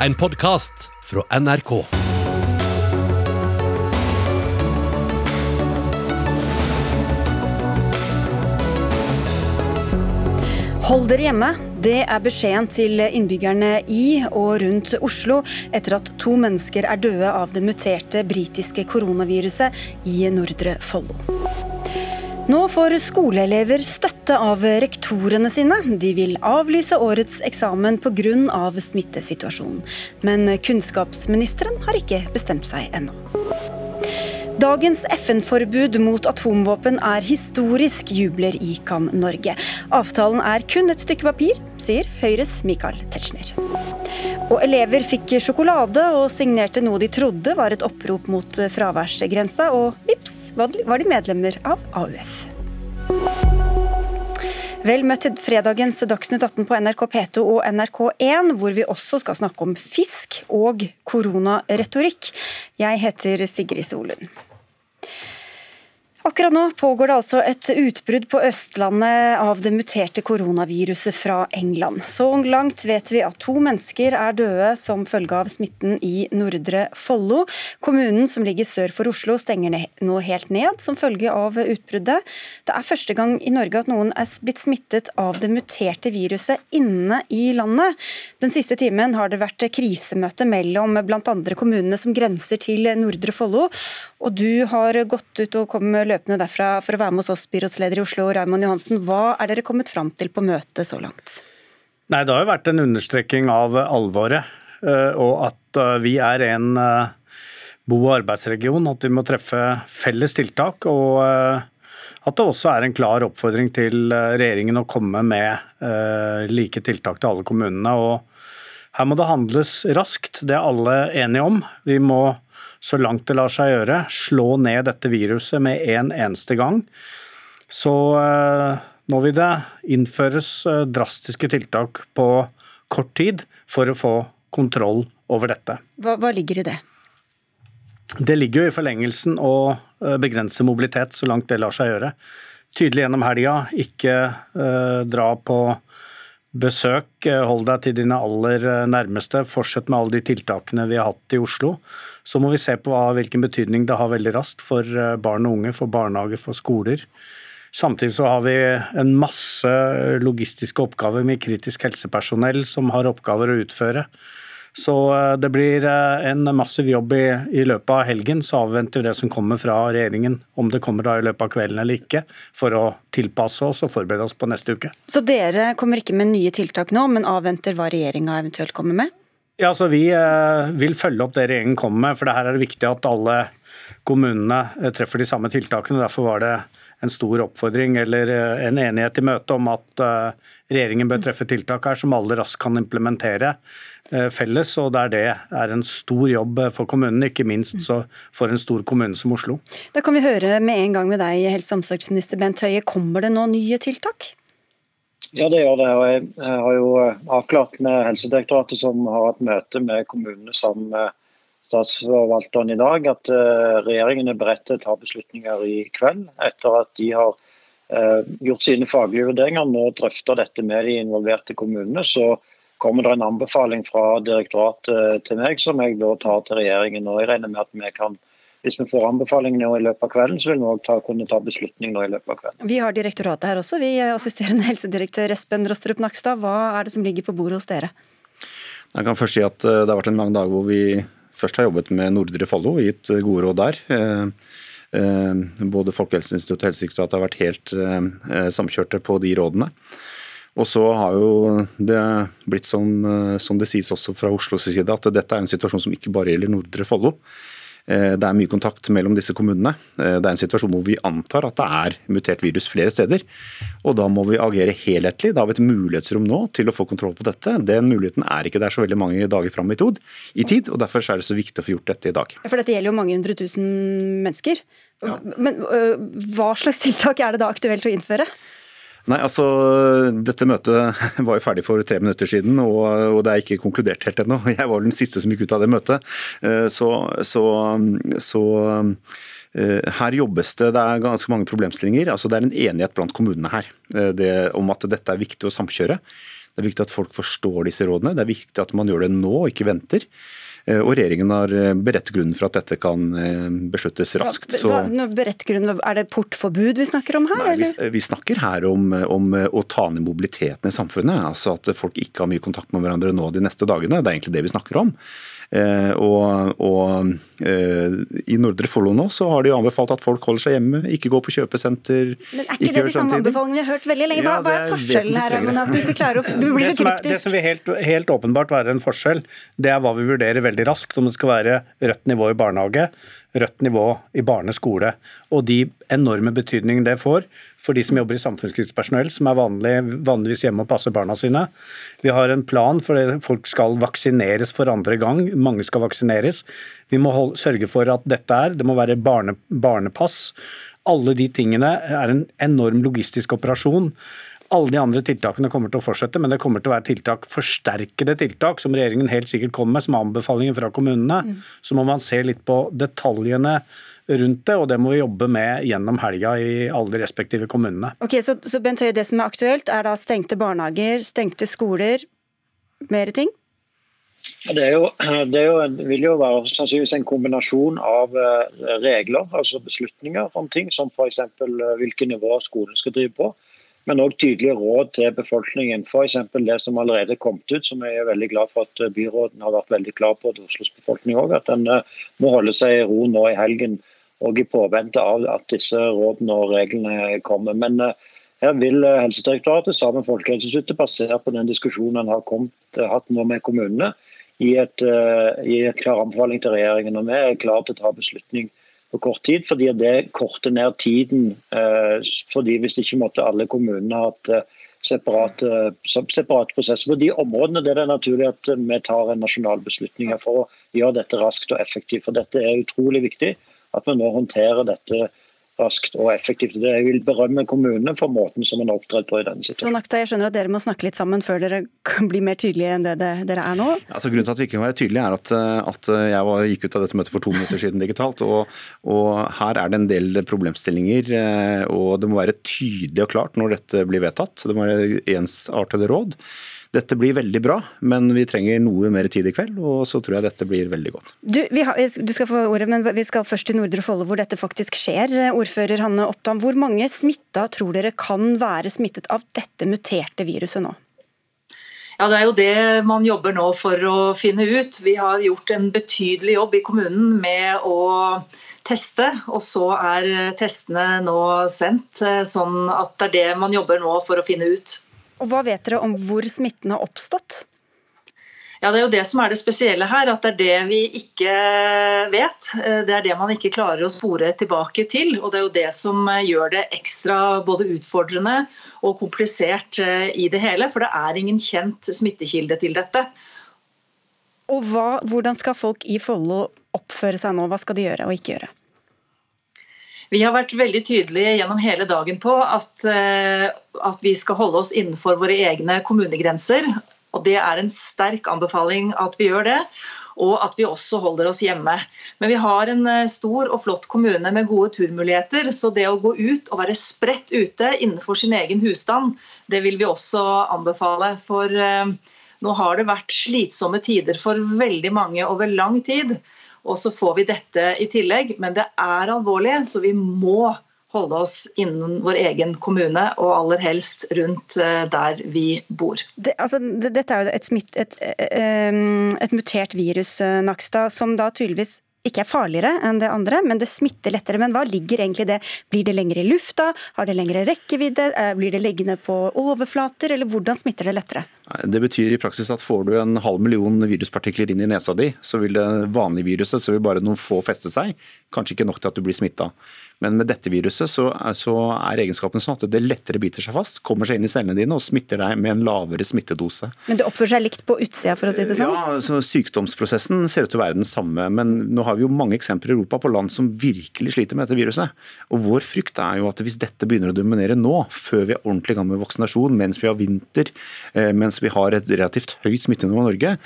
en podkast fra NRK. Hold dere hjemme. Det er beskjeden til innbyggerne i og rundt Oslo etter at to mennesker er døde av det muterte britiske koronaviruset i Nordre Follo. Nå får skoleelever støtte av rektorene sine. De vil avlyse årets eksamen pga. smittesituasjonen. Men kunnskapsministeren har ikke bestemt seg ennå. Dagens FN-forbud mot atomvåpen er historisk, jubler ICAN Norge. Avtalen er kun et stykke papir, sier Høyres Michael Tetzschner. Og elever fikk sjokolade og signerte noe de trodde var et opprop mot fraværsgrensa, og vips var de medlemmer av AUF. Vel møtt til fredagens Dagsnytt 18 på NRK P2 og NRK1, hvor vi også skal snakke om fisk og koronaretorikk. Jeg heter Sigrid Solund. Akkurat nå pågår det altså et utbrudd på Østlandet av det muterte koronaviruset fra England. Så langt vet vi at to mennesker er døde som følge av smitten i Nordre Follo. Kommunen som ligger sør for Oslo stenger nå helt ned som følge av utbruddet. Det er første gang i Norge at noen er blitt smittet av det muterte viruset inne i landet. Den siste timen har det vært krisemøte mellom bl.a. kommunene som grenser til Nordre Follo. Og du har gått ut og kommet løpende derfra for å være med hos oss, byrådsleder i Oslo, Raymond Johansen. Hva er dere kommet fram til på møtet så langt? Nei, Det har jo vært en understrekking av alvoret, eh, og at eh, vi er en eh, bo- og arbeidsregion. At vi må treffe felles tiltak. og at det også er en klar oppfordring til regjeringen å komme med like tiltak til alle kommunene. og Her må det handles raskt, det er alle enige om. Vi må så langt det lar seg gjøre, slå ned dette viruset med en eneste gang. Så eh, nå vil det innføres eh, drastiske tiltak på kort tid for å få kontroll over dette. Hva, hva ligger i det? Det ligger jo i forlengelsen å eh, begrense mobilitet så langt det lar seg gjøre. Tydelig gjennom helga, ikke dra på besøk. Hold deg til dine aller nærmeste. Fortsett med alle de tiltakene vi har hatt i Oslo. Så må vi se på hva, hvilken betydning det har veldig raskt for eh, barn og unge, for barnehage, for skoler. Samtidig så har vi en masse logistiske oppgaver med kritisk helsepersonell som har oppgaver å utføre. Så eh, det blir eh, en massiv jobb i, i, løpet av helgen. Så avventer vi det som kommer fra regjeringen, om det kommer da i løpet av kvelden eller ikke, for å tilpasse oss og forberede oss på neste uke. Så dere kommer ikke med nye tiltak nå, men avventer hva regjeringa eventuelt kommer med? Ja, så Vi eh, vil følge opp det regjeringen kommer med. for det her er det viktig at alle kommunene treffer de samme tiltakene. Derfor var det en stor oppfordring eller eh, en enighet i møte om at regjeringen bør treffe tiltak her som alle raskt kan implementere felles. og Der det er en stor jobb for kommunene, ikke minst for en stor kommune som Oslo. Da kan vi høre med en gang med deg, helse- og omsorgsminister Bent Høie. Kommer det nå nye tiltak? Ja, det gjør det. og Jeg har jo eh, avklart med Helsedirektoratet, som har hatt møte med kommunene med statsforvalteren i dag, at eh, regjeringen er beredt til å ta beslutninger i kveld. Etter at de har eh, gjort sine faglige vurderinger nå drøfter dette med de involverte kommunene. så kommer det en anbefaling fra direktoratet til meg, som jeg da tar til regjeringen. og Jeg regner med at vi kan hvis vi får anbefaling nå i løpet av kvelden, så vil vi også kunne ta beslutning nå i løpet av kvelden. Vi har direktoratet her også. Vi er assisterende helsedirektør Espen Rostrup Nakstad. Hva er det som ligger på bordet hos dere? Jeg kan først si at eh, Det har vært en lang dag hvor vi først har jobbet med Nordre Follo og gitt eh, gode råd der. Eh, både Folkehelseinstituttet og Helsedirektoratet har vært helt samkjørte på de rådene. Og så har jo det blitt som, som det sies også fra Oslos side, at dette er en situasjon som ikke bare gjelder Nordre Follo. Eh, det er mye kontakt mellom disse kommunene. Eh, det er en situasjon hvor vi antar at det er mutert virus flere steder. Og da må vi agere helhetlig. Da har vi et mulighetsrom nå til å få kontroll på dette. Den muligheten er ikke der så veldig mange dager fram i tid, og derfor er det så viktig å få gjort dette i dag. For dette gjelder jo mange hundre tusen mennesker. Ja. Men hva slags tiltak er det da aktuelt å innføre? Nei, altså, Dette møtet var jo ferdig for tre minutter siden, og, og det er ikke konkludert helt ennå. Jeg var den siste som gikk ut av det møtet. Eh, så, så, så eh, her jobbes det, det er ganske mange problemstillinger. Altså, det er en enighet blant kommunene her eh, det, om at dette er viktig å samkjøre. Det er viktig at folk forstår disse rådene. Det er viktig at man gjør det nå, ikke venter. Eh, og regjeringen har eh, beredt grunnen for at dette kan eh, besluttes raskt. Så... er det portforbud vi snakker om her? Nei, vi, vi, snakker her om, om, å ta ned mobiliteten i samfunnet. altså At folk ikke har mye kontakt med hverandre nå de neste dagene. Det er egentlig det vi snakker om. Eh, og, og eh, I Nordre Follo nå så har de anbefalt at folk holder seg hjemme, ikke går på kjøpesenter. Men Er ikke, ikke det de samme anbefalingene vi har hørt veldig lenge? Hva, ja, hva er forskjellen her? Hvis vi klarer å, du blir så kryptisk. Det som vil helt, helt åpenbart være en forskjell, det er hva vi vurderer veldig raskt. Om det skal være rødt nivå i barnehage, rødt nivå i barneskole. Og de enorme betydningene det får for de som jobber i samfunnskrigspersonell, som er vanlig, vanligvis hjemme og passer barna sine. Vi har en plan for det. Folk skal vaksineres for andre gang. Mange skal vaksineres. Vi må holde, sørge for at dette er Det må være barne, barnepass. Alle de tingene er en enorm logistisk operasjon. Alle de andre tiltakene kommer til å fortsette, men det kommer til å være tiltak, forsterkede tiltak, som regjeringen helt sikkert kommer med, som anbefalinger fra kommunene. Mm. Så må man se litt på detaljene rundt det, og det må vi jobbe med gjennom helga i alle de respektive kommunene. Ok, Så, så Bent Høie, det som er aktuelt, er da stengte barnehager, stengte skoler, mer ting? Det, er jo, det er jo, vil jo være sannsynligvis en kombinasjon av eh, regler, altså beslutninger om ting, som f.eks. hvilket hvilke nivå skolen skal drive på men òg tydelige råd til befolkningen. F.eks. det som allerede er kommet ut, som jeg er veldig glad for at byråden har vært veldig klar på til Oslos befolkning òg, at en eh, må holde seg i ro nå i helgen og i påvente av at disse rådene og reglene kommer. Men eh, her vil eh, Helsedirektoratet sammen med Folkehelseinstituttet, basert på den diskusjonen en har kommet, hatt nå med kommunene, gi et, klar anbefaling til regjeringen. og Vi er klare til å ta beslutning på kort tid, fordi det korter ned tiden. Eh, fordi Hvis ikke måtte alle kommunene hatt eh, separate, separate prosesser på de områdene der det er naturlig at vi tar en nasjonal beslutning for å gjøre dette raskt og effektivt. For Dette er utrolig viktig, at vi nå håndterer dette raskt og effektivt. Jeg vil berømme kommunene for måten som en har opptrådt på i denne situasjonen. Så Nakta, jeg skjønner at dere må snakke litt sammen før dere kan bli mer tydelige enn det dere er nå? Altså, grunnen til at vi ikke kan være tydelige er at, at jeg var, gikk ut av dette møtet for to minutter siden digitalt. Og, og, her er det en del problemstillinger. Eh, og Det må være tydelig og klart når dette blir vedtatt. Det må være ensartede råd. Dette blir veldig bra, men vi trenger noe mer tid i kveld, og så tror jeg dette blir veldig godt. Du, har, du skal få ordet, men vi skal først til Nordre Follo, hvor dette faktisk skjer. Ordfører Hanne Oppdam, hvor mange smitta tror dere kan være smittet av dette muterte viruset nå? Ja, Det er jo det man jobber nå for å finne ut. Vi har gjort en betydelig jobb i kommunen med å teste, og så er testene nå sendt. Eh, sånn at det er det man jobber nå for å finne ut. Og Hva vet dere om hvor smitten har oppstått? Ja, Det er jo det som er det spesielle her, at det er det vi ikke vet. Det er det man ikke klarer å spore tilbake til. og Det er jo det som gjør det ekstra både utfordrende og komplisert eh, i det hele. For det er ingen kjent smittekilde til dette. Og hva, Hvordan skal folk i Follo oppføre seg nå? Hva skal de gjøre og ikke gjøre? Vi har vært veldig tydelige gjennom hele dagen på at, eh, at, vi skal holde oss innenfor våre egne kommunegrenser. og Det er en sterk anbefaling at vi gjør det, og at vi også holder oss hjemme. Men vi har en eh, stor og flott kommune med gode turmuligheter, så det å gå ut og være spredt ute innenfor sin egen husstand, det vil vi også anbefale. For eh, nå har det vært slitsomme tider for veldig mange over lang tid. Og så får vi dette i tillegg, men det er alvorlig, så vi må holde oss innen vår egen kommune, og aller helst rundt eh, der vi bor. Det, altså, det, dette er jo et, smitt, et, et, eh, et mutert virus, eh, Nakstad, som da tydeligvis ikke er farligere enn det andre, men det smitter lettere. Men hva ligger egentlig i det? Blir det lengre i lufta? Har det lengre rekkevidde? Blir det liggende på overflater, eller hvordan smitter det lettere? Det betyr i praksis at får du en halv million viruspartikler inn i nesa di, så vil det vanlige viruset så vil bare noen få feste seg. Kanskje ikke nok til at du blir smitta. Men med dette viruset så, så, er egenskapen sånn at det lettere biter seg fast, kommer seg inn i cellene dine og smitter deg med en lavere smittedose. Men det oppfører seg likt på utsida, for å si det sånn? Ja, så Sykdomsprosessen ser ut til å være den samme. Men nå har vi jo mange eksempler i Europa på land som virkelig sliter med dette viruset. Og vår frykt er jo at hvis dette begynner å dominere nå, før vi er ordentlig i gang med vaksinasjon, mens vi har vinter, eh, mens vi har et relativt høyt smittenivå i Norge,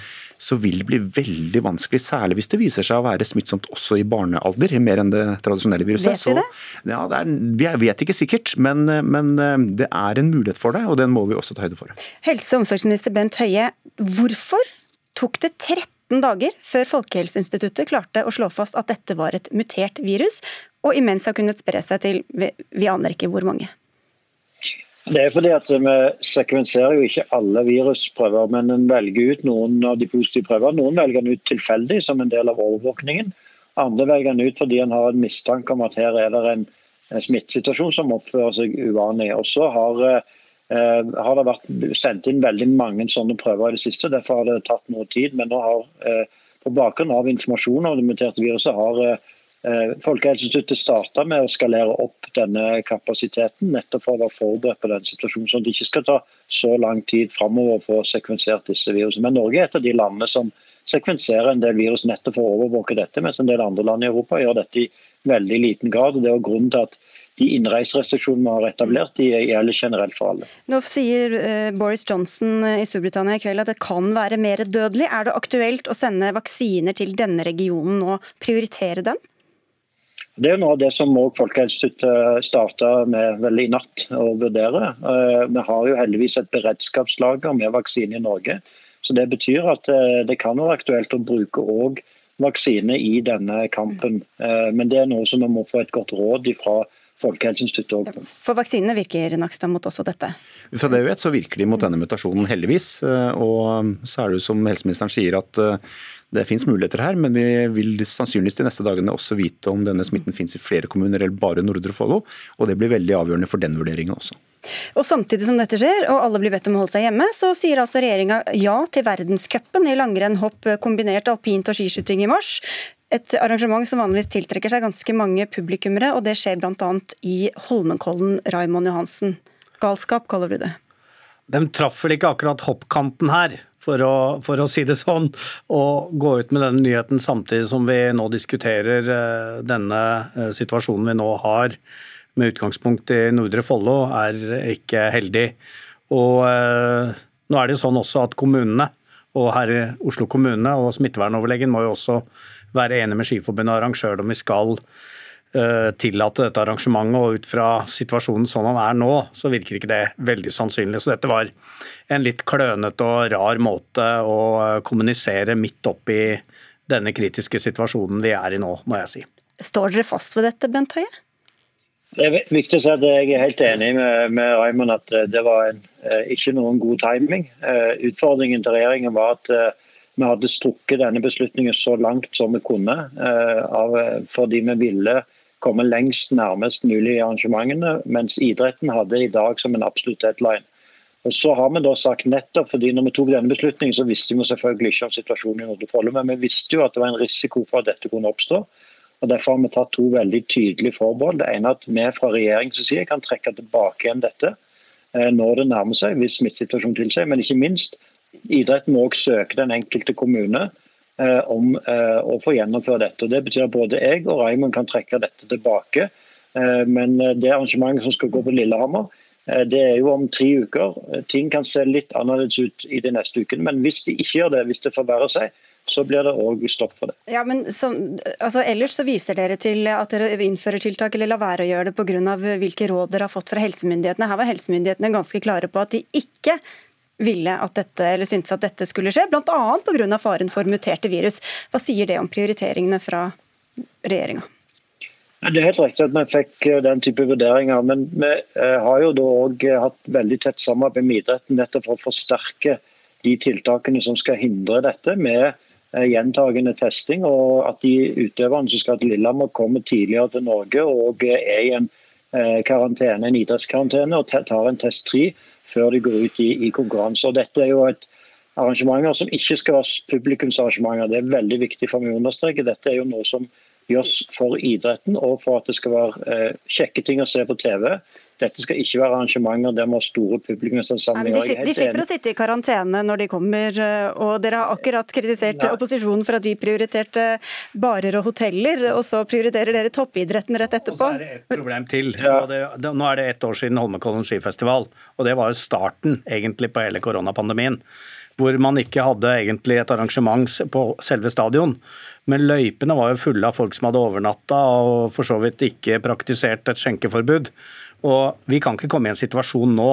så vil det bli veldig vanskelig, særlig hvis det viser seg å være smittsomt også i barnealder, mer enn det tradisjonelle viruset. Vet vi det? Så, ja, det er, vi vet ikke sikkert, men, men det er en mulighet for det, og den må vi også ta høyde for. Helse- og omsorgsminister Bent Høie, hvorfor tok det 13 dager før Folkehelseinstituttet klarte å slå fast at dette var et mutert virus, og imens har kunnet spre seg til vi aner ikke hvor mange? Det er fordi at Vi sekvenserer jo ikke alle virusprøver, men en velger ut noen av de positive prøvene. Noen velger en ut tilfeldig som en del av overvåkningen. Andre velger en ut fordi en har en mistanke om at her er det en smittesituasjon som oppfører seg uvanlig. Og så har, eh, har, det vært sendt inn veldig mange sånne prøver i det siste. Derfor har det tatt noe tid. Men nå har, eh, på bakgrunn av informasjon om det muterte viruset har Eh, Folkehelseinstituttet starta med å skalere opp denne kapasiteten, nettopp for å være forberedt på den situasjonen, sånn at det ikke skal ta så lang tid framover å få sekvensert disse virusene. Men Norge er et av de landene som sekvenserer en del virus nettopp for å overvåke dette, mens en del andre land i Europa gjør dette i veldig liten grad. og Det er grunnen til at de innreiserestriksjonene vi har etablert, de gjelder generelt for alle. Nå sier eh, Boris Johnson i Storbritannia i kveld at det kan være mer dødelig. Er det aktuelt å sende vaksiner til denne regionen nå, prioritere den? Det er noe av det som Folkehelseinstituttet starta med vel i natt å vurdere. Eh, vi har jo heldigvis et beredskapslager med vaksine i Norge. så Det betyr at eh, det kan være aktuelt å bruke òg vaksine i denne kampen. Eh, men det er noe som vi må få et godt råd fra Folkehelseinstituttet òg. For vaksinene virker Nakstad mot også dette? Fra det vi vet, så virker de mot denne mutasjonen, heldigvis. Og så er det jo som helseministeren sier at det finnes muligheter her, men vi vil sannsynligvis de neste dagene også vite om denne smitten finnes i flere kommuner eller bare Nordre Follo. Og det blir veldig avgjørende for den vurderingen også. Og Samtidig som dette skjer, og alle blir bedt om å holde seg hjemme, så sier altså regjeringa ja til verdenscupen i langrenn, hopp, kombinert alpint og skiskyting i mars. Et arrangement som vanligvis tiltrekker seg ganske mange publikummere, og det skjer bl.a. i Holmenkollen. Raymond Johansen, galskap kaller du det? De traff vel ikke akkurat hoppkanten her for å, for å, si det sånn, å gå ut med denne nyheten samtidig som vi nå diskuterer eh, denne eh, situasjonen vi nå har med utgangspunkt i Nordre Follo, er ikke heldig. Og eh, nå er det jo sånn også at kommunene, og her i Oslo kommune og smittevernoverlegen må jo også være enige med Skiforbundet og arrangøren om vi skal tillate dette arrangementet, og ut fra situasjonen som den er nå, så virker ikke det veldig sannsynlig. Så dette var en litt klønete og rar måte å kommunisere midt oppi denne kritiske situasjonen vi er i nå, må jeg si. Står dere fast ved dette, Bent Høie? Det er viktig å si at Jeg er helt enig med, med Raymond at eh, det var en, eh, ikke noen god timing. Utfordringen til regjeringen var at vi hadde strukket denne beslutningen så langt som vi kunne. fordi vi ville komme lengst nærmest mulig i arrangementene, mens idretten hadde i dag som en absolutt deadline. Og så har vi da sagt nettopp, fordi når vi tok denne beslutningen, så visste vi selvfølgelig ikke om situasjonen i Nordre Follo, men vi visste jo at det var en risiko for at dette kunne oppstå. og Derfor har vi tatt to veldig tydelige forbehold. Det ene er at vi fra regjeringens side kan trekke tilbake igjen dette eh, når det nærmer seg, hvis smittesituasjonen tilsier. Men ikke minst, idretten må også søke den enkelte kommune om eh, å få gjennomføre dette. Og det betyr at både jeg og Raymond kan trekke dette tilbake. Eh, men det arrangementet som skal gå på Lillehammer, det er jo om tre uker. Ting kan se litt annerledes ut i de neste ukene, men hvis de ikke gjør det, hvis det forverrer seg, så blir det òg stopp for det. Ja, men så, altså, Ellers så viser dere til at dere innfører tiltak eller lar være å gjøre det pga. hvilke råd dere har fått fra helsemyndighetene. Her var helsemyndighetene ganske klare på at de ikke ville at dette, eller syntes at dette skulle skje, bl.a. pga. faren for muterte virus. Hva sier det om prioriteringene fra regjeringa? Det er helt riktig at vi fikk eh, den type vurderinger. Men vi eh, har jo da òg eh, hatt veldig tett samarbeid med idretten nettopp for å forsterke de tiltakene som skal hindre dette, med gjentagende testing. Og at de utøverne som skal til Lillehammer, kommer tidligere til Norge og er i en karantene, en idrettskarantene og tar en test 3 før de går ut i, i konkurranse. Og dette er jo et arrangementer som ikke skal være publikumsarrangementer. Det er veldig viktig for meg å understreke. Dette er jo noe som gjøres for idretten og for at det skal være kjekke ting å se på TV. Dette skal ikke være arrangementer der vi har store publikumsansamlinger. De, de slipper å sitte i karantene når de kommer, og dere har akkurat kritisert Nei. opposisjonen for at de prioriterte barer og hoteller, og så prioriterer dere toppidretten rett etterpå. Og så er det et problem til. Ja. Det, det, nå er det ett år siden Holmenkollen skifestival, og det var jo starten egentlig på hele koronapandemien hvor man ikke hadde egentlig et arrangement på selve stadion. Men løypene var jo fulle av folk som hadde overnatta og for så vidt ikke praktisert et skjenkeforbud. Og vi kan ikke komme i en situasjon nå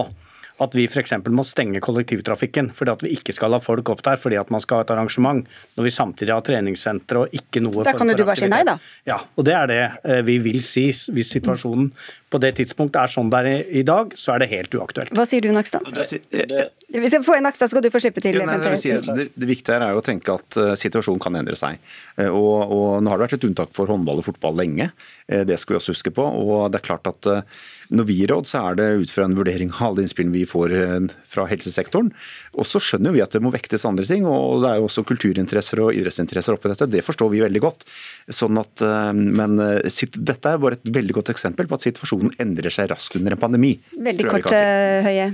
at vi f.eks. må stenge kollektivtrafikken fordi at vi ikke skal ha folk opp der fordi at man skal ha et arrangement, når vi samtidig har treningssentre og ikke noe Da kan jo du bare si nei, da. Ja, og det er det eh, vi vil si. Hvis situasjonen på det tidspunktet er sånn det er i dag, så er det helt uaktuelt. Hva sier du, Nakstad? Hvis jeg får en Nakstad, så skal du få slippe til. Ja, nei, det, sier, det, det, viktige er jo å tenke at uh, situasjonen kan endre seg. Uh, og, og, Nå har det vært et unntak for håndball og fotball lenge, uh, det skal vi også huske på. og det er klart at når vi gir råd, så er det ut fra en vurdering av alle innspillene vi får fra helsesektoren. Og så skjønner vi at det må vektes andre ting, og det er jo også kulturinteresser og idrettsinteresser oppi dette. Det forstår vi veldig godt. Sånn at, men dette er bare et veldig godt eksempel på at situasjonen endrer seg raskt under en pandemi. Veldig kort, si. Høie. Høie.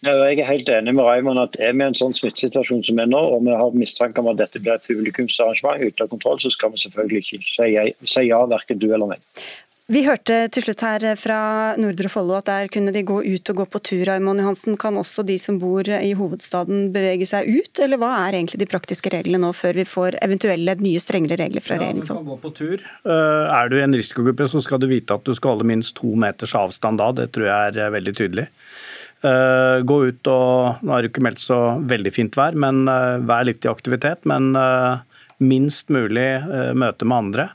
Jeg er helt enig med Raymond at er vi i en sånn smittesituasjon som er nå, og vi har mistanke om at dette blir et publikumsarrangement ute av kontroll, så skal vi selvfølgelig ikke si ja, si ja verken du eller meg. Vi hørte til slutt her fra Nordre Follo at der kunne de gå ut og gå på tur. Raymond Johansen. Kan også de som bor i hovedstaden bevege seg ut, eller hva er egentlig de praktiske reglene nå, før vi får eventuelle nye strengere regler fra ja, regjeringshold? Du kan gå på tur. Eh, er du i en risikogruppe, så skal du vite at du skal holde minst to meters avstand da. Det tror jeg er eh, veldig tydelig. Eh, gå ut og Nå er det ikke meldt så veldig fint vær, men vær litt i aktivitet. Men minst mulig møte med andre.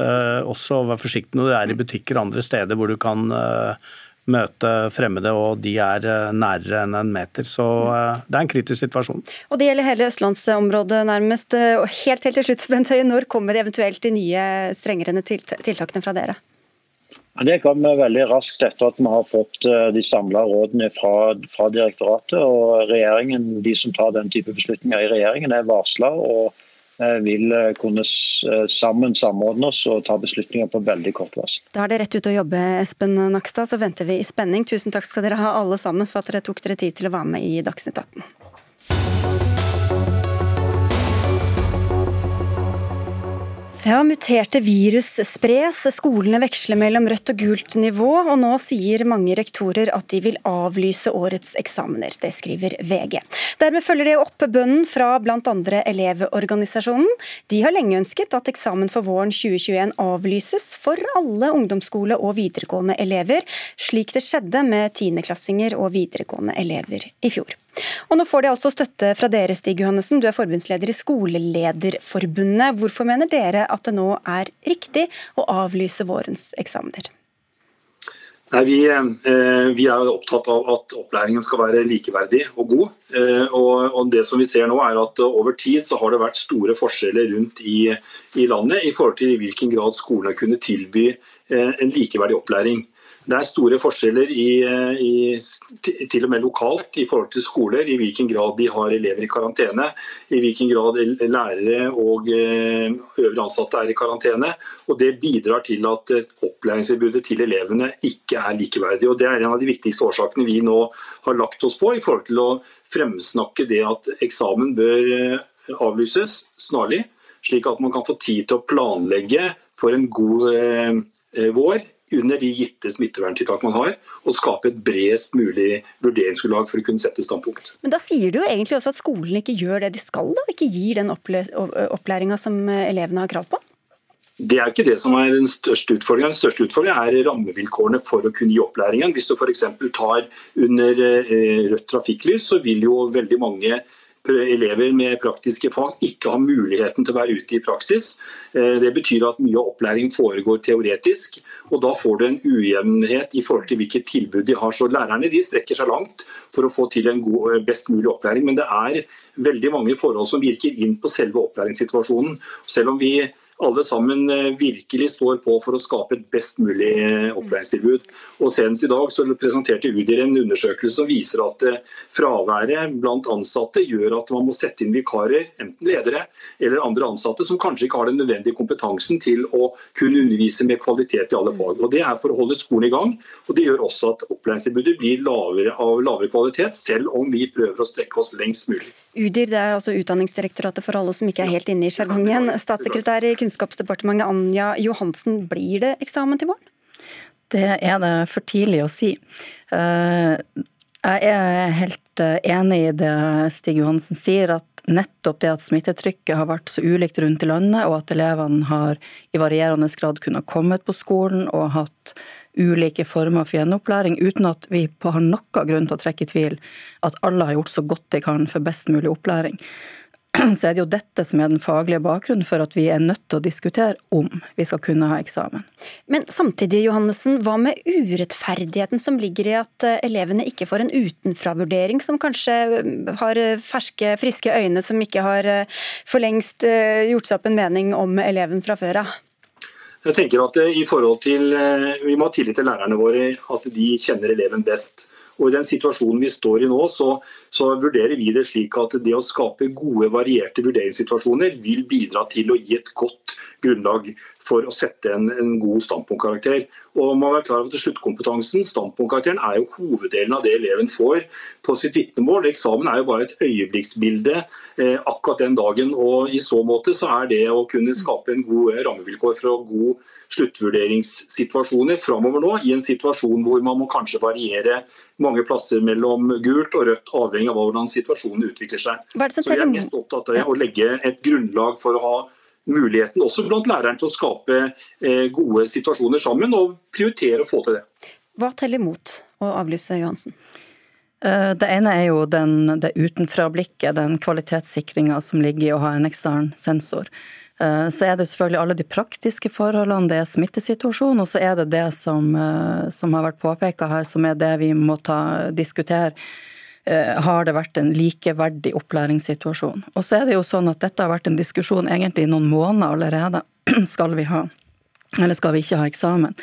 Uh, også vær forsiktig når du er i butikker andre steder hvor du kan uh, møte fremmede, og de er uh, nærere enn en meter. Så det er en kritisk situasjon. Og Det gjelder hele østlandsområdet nærmest. Og helt, helt til slutt, Bent Høie, når kommer eventuelt de nye strengere tiltakene fra dere? Det kommer veldig raskt etter at vi har fått de samla rådene fra, fra, direktoratet. og regjeringen, De som tar den type beslutninger i regjeringen, er varsla. Og Eh, vil eh, kunne eh, sammen samordne oss og ta beslutninger på veldig kort varsel. Da er det rett ut å jobbe, Espen Nakstad. Så venter vi i spenning. Tusen takk skal dere ha alle sammen for at dere tok dere tid til å være med i Dagsnytt 18. Ja, Muterte virus spres, skolene veksler mellom rødt og gult nivå, og nå sier mange rektorer at de vil avlyse årets eksamener. Det skriver VG. Dermed følger de opp bønnen fra bl.a. Elevorganisasjonen. De har lenge ønsket at eksamen for våren 2021 avlyses for alle ungdomsskole- og videregående elever, slik det skjedde med tiendeklassinger og videregående elever i fjor. Og nå får de altså støtte fra dere, Stig Johannessen. Du er forbundsleder i Skolelederforbundet. Hvorfor mener dere at det nå er riktig å avlyse vårens eksamener? Nei, vi, eh, vi, er opptatt av at opplæringen skal være likeverdig og god. Eh, og, og, det som vi ser nå er at Over tid så har det vært store forskjeller rundt i, i landet i forhold til i hvilken grad skolene kunne tilby eh, en likeverdig opplæring. Det er store forskjeller i, i, til og med lokalt i forhold til skoler, i hvilken grad de har elever i karantene, i hvilken grad lærere og eh, øvrige ansatte er i karantene. og Det bidrar til at opplæringstilbudet til elevene ikke er likeverdig. og Det er en av de viktigste årsakene vi nå har lagt oss på i forhold til å fremsnakke det at eksamen bør eh, avlyses snarlig, slik at man kan få tid til å planlegge for en god eh, vår under de gitte smitteverntiltak man har, og skape et bredest mulig vurderingsgrunnlag for å kunne sette standpunkt. Men Da sier du jo egentlig også at skolen ikke gjør det de skal, da, ikke gir den opplæringa som elevene har krav på? Det er ikke det som er den største utfordringen. Den største utfordringen er rammevilkårene for å kunne gi opplæringen. Hvis du f.eks. tar under rødt trafikklys, så vil jo veldig mange elever med praktiske fag ikke har muligheten til å være ute i praksis. Eh, det betyr at mye av opplæring foregår teoretisk, og da får du en ujevnhet i forhold til hvilket tilbud de har. Så Lærerne de strekker seg langt for å få til en god, eh, best mulig opplæring, men det er veldig mange forhold som virker inn på selve opplæringssituasjonen. Selv om vi alle sammen virkelig står på for å skape et best mulig opplæringstilbud. Og Senest i dag så presenterte UDIR en undersøkelse som viser at fraværet blant ansatte gjør at man må sette inn vikarer, enten ledere eller andre ansatte, som kanskje ikke har den nødvendige kompetansen til å kunne undervise med kvalitet i alle fag. Og Det er for å holde skolen i gang. og Det gjør også at opplæringstilbudet blir lavere, av lavere kvalitet, selv om vi prøver å strekke oss lengst mulig. UDIR det er altså Utdanningsdirektoratet for alle som ikke er helt inne i sjargongen. Statssekretær i Kunnskapsdepartementet Anja Johansen, blir det eksamen til våren? Det er det for tidlig å si. Eh, jeg er helt eh, enig i det Stig Johansen sier, at nettopp det at smittetrykket har vært så ulikt rundt i landet, og at elevene har i varierende grad kunnet kommet på skolen og hatt ulike former for gjenopplæring, uten at vi har noen grunn til å trekke i tvil at alle har gjort så godt de kan for best mulig opplæring. Så er det jo dette som er den faglige bakgrunnen for at vi er nødt til å diskutere om vi skal kunne ha eksamen. Men samtidig, Johannessen, hva med urettferdigheten som ligger i at eh, elevene ikke får en utenfravurdering, som kanskje eh, har eh, ferske, friske øyne som ikke har for lengst gjort seg opp en mening om eleven fra før av? Jeg tenker at i forhold til, Vi må ha tillit til lærerne våre, at de kjenner eleven best. Og I den situasjonen vi står i nå, så, så, vurderer vi det slik at det å skape gode, varierte vurderingssituasjoner vil bidra til å gi et godt grunnlag for å sette en, en god standpunktkarakter. Og man må være klar over at Sluttkompetansen, standpunktkarakteren, er jo hoveddelen av det eleven får på sitt vitnemål. Eksamen er jo bare et øyeblikksbilde eh, akkurat den dagen. og I så måte så er det å kunne skape en god rammevilkår for god sluttvurderingssituasjoner framover nå, i en situasjon hvor man må kanskje variere mange plasser mellom gult og rødt, avhengig av hvordan situasjonen utvikler seg. Så jeg er mest opptatt av å legge et grunnlag for å ha muligheten også blant læreren til å skape eh, gode situasjoner sammen, og prioritere å få til det. Hva teller mot å avlyse, Johansen? Eh, det ene er jo den, det utenfra-blikket, den kvalitetssikringa som ligger i å ha en ekstern sensor. Eh, så er det selvfølgelig alle de praktiske forholdene, det er smittesituasjonen, og så er det det som, som har vært påpeka her, som er det vi må ta, diskutere har det vært en likeverdig opplæringssituasjon. Og så er det jo sånn at dette har vært en diskusjon egentlig i noen måneder allerede. Skal vi ha, eller skal vi ikke ha eksamen?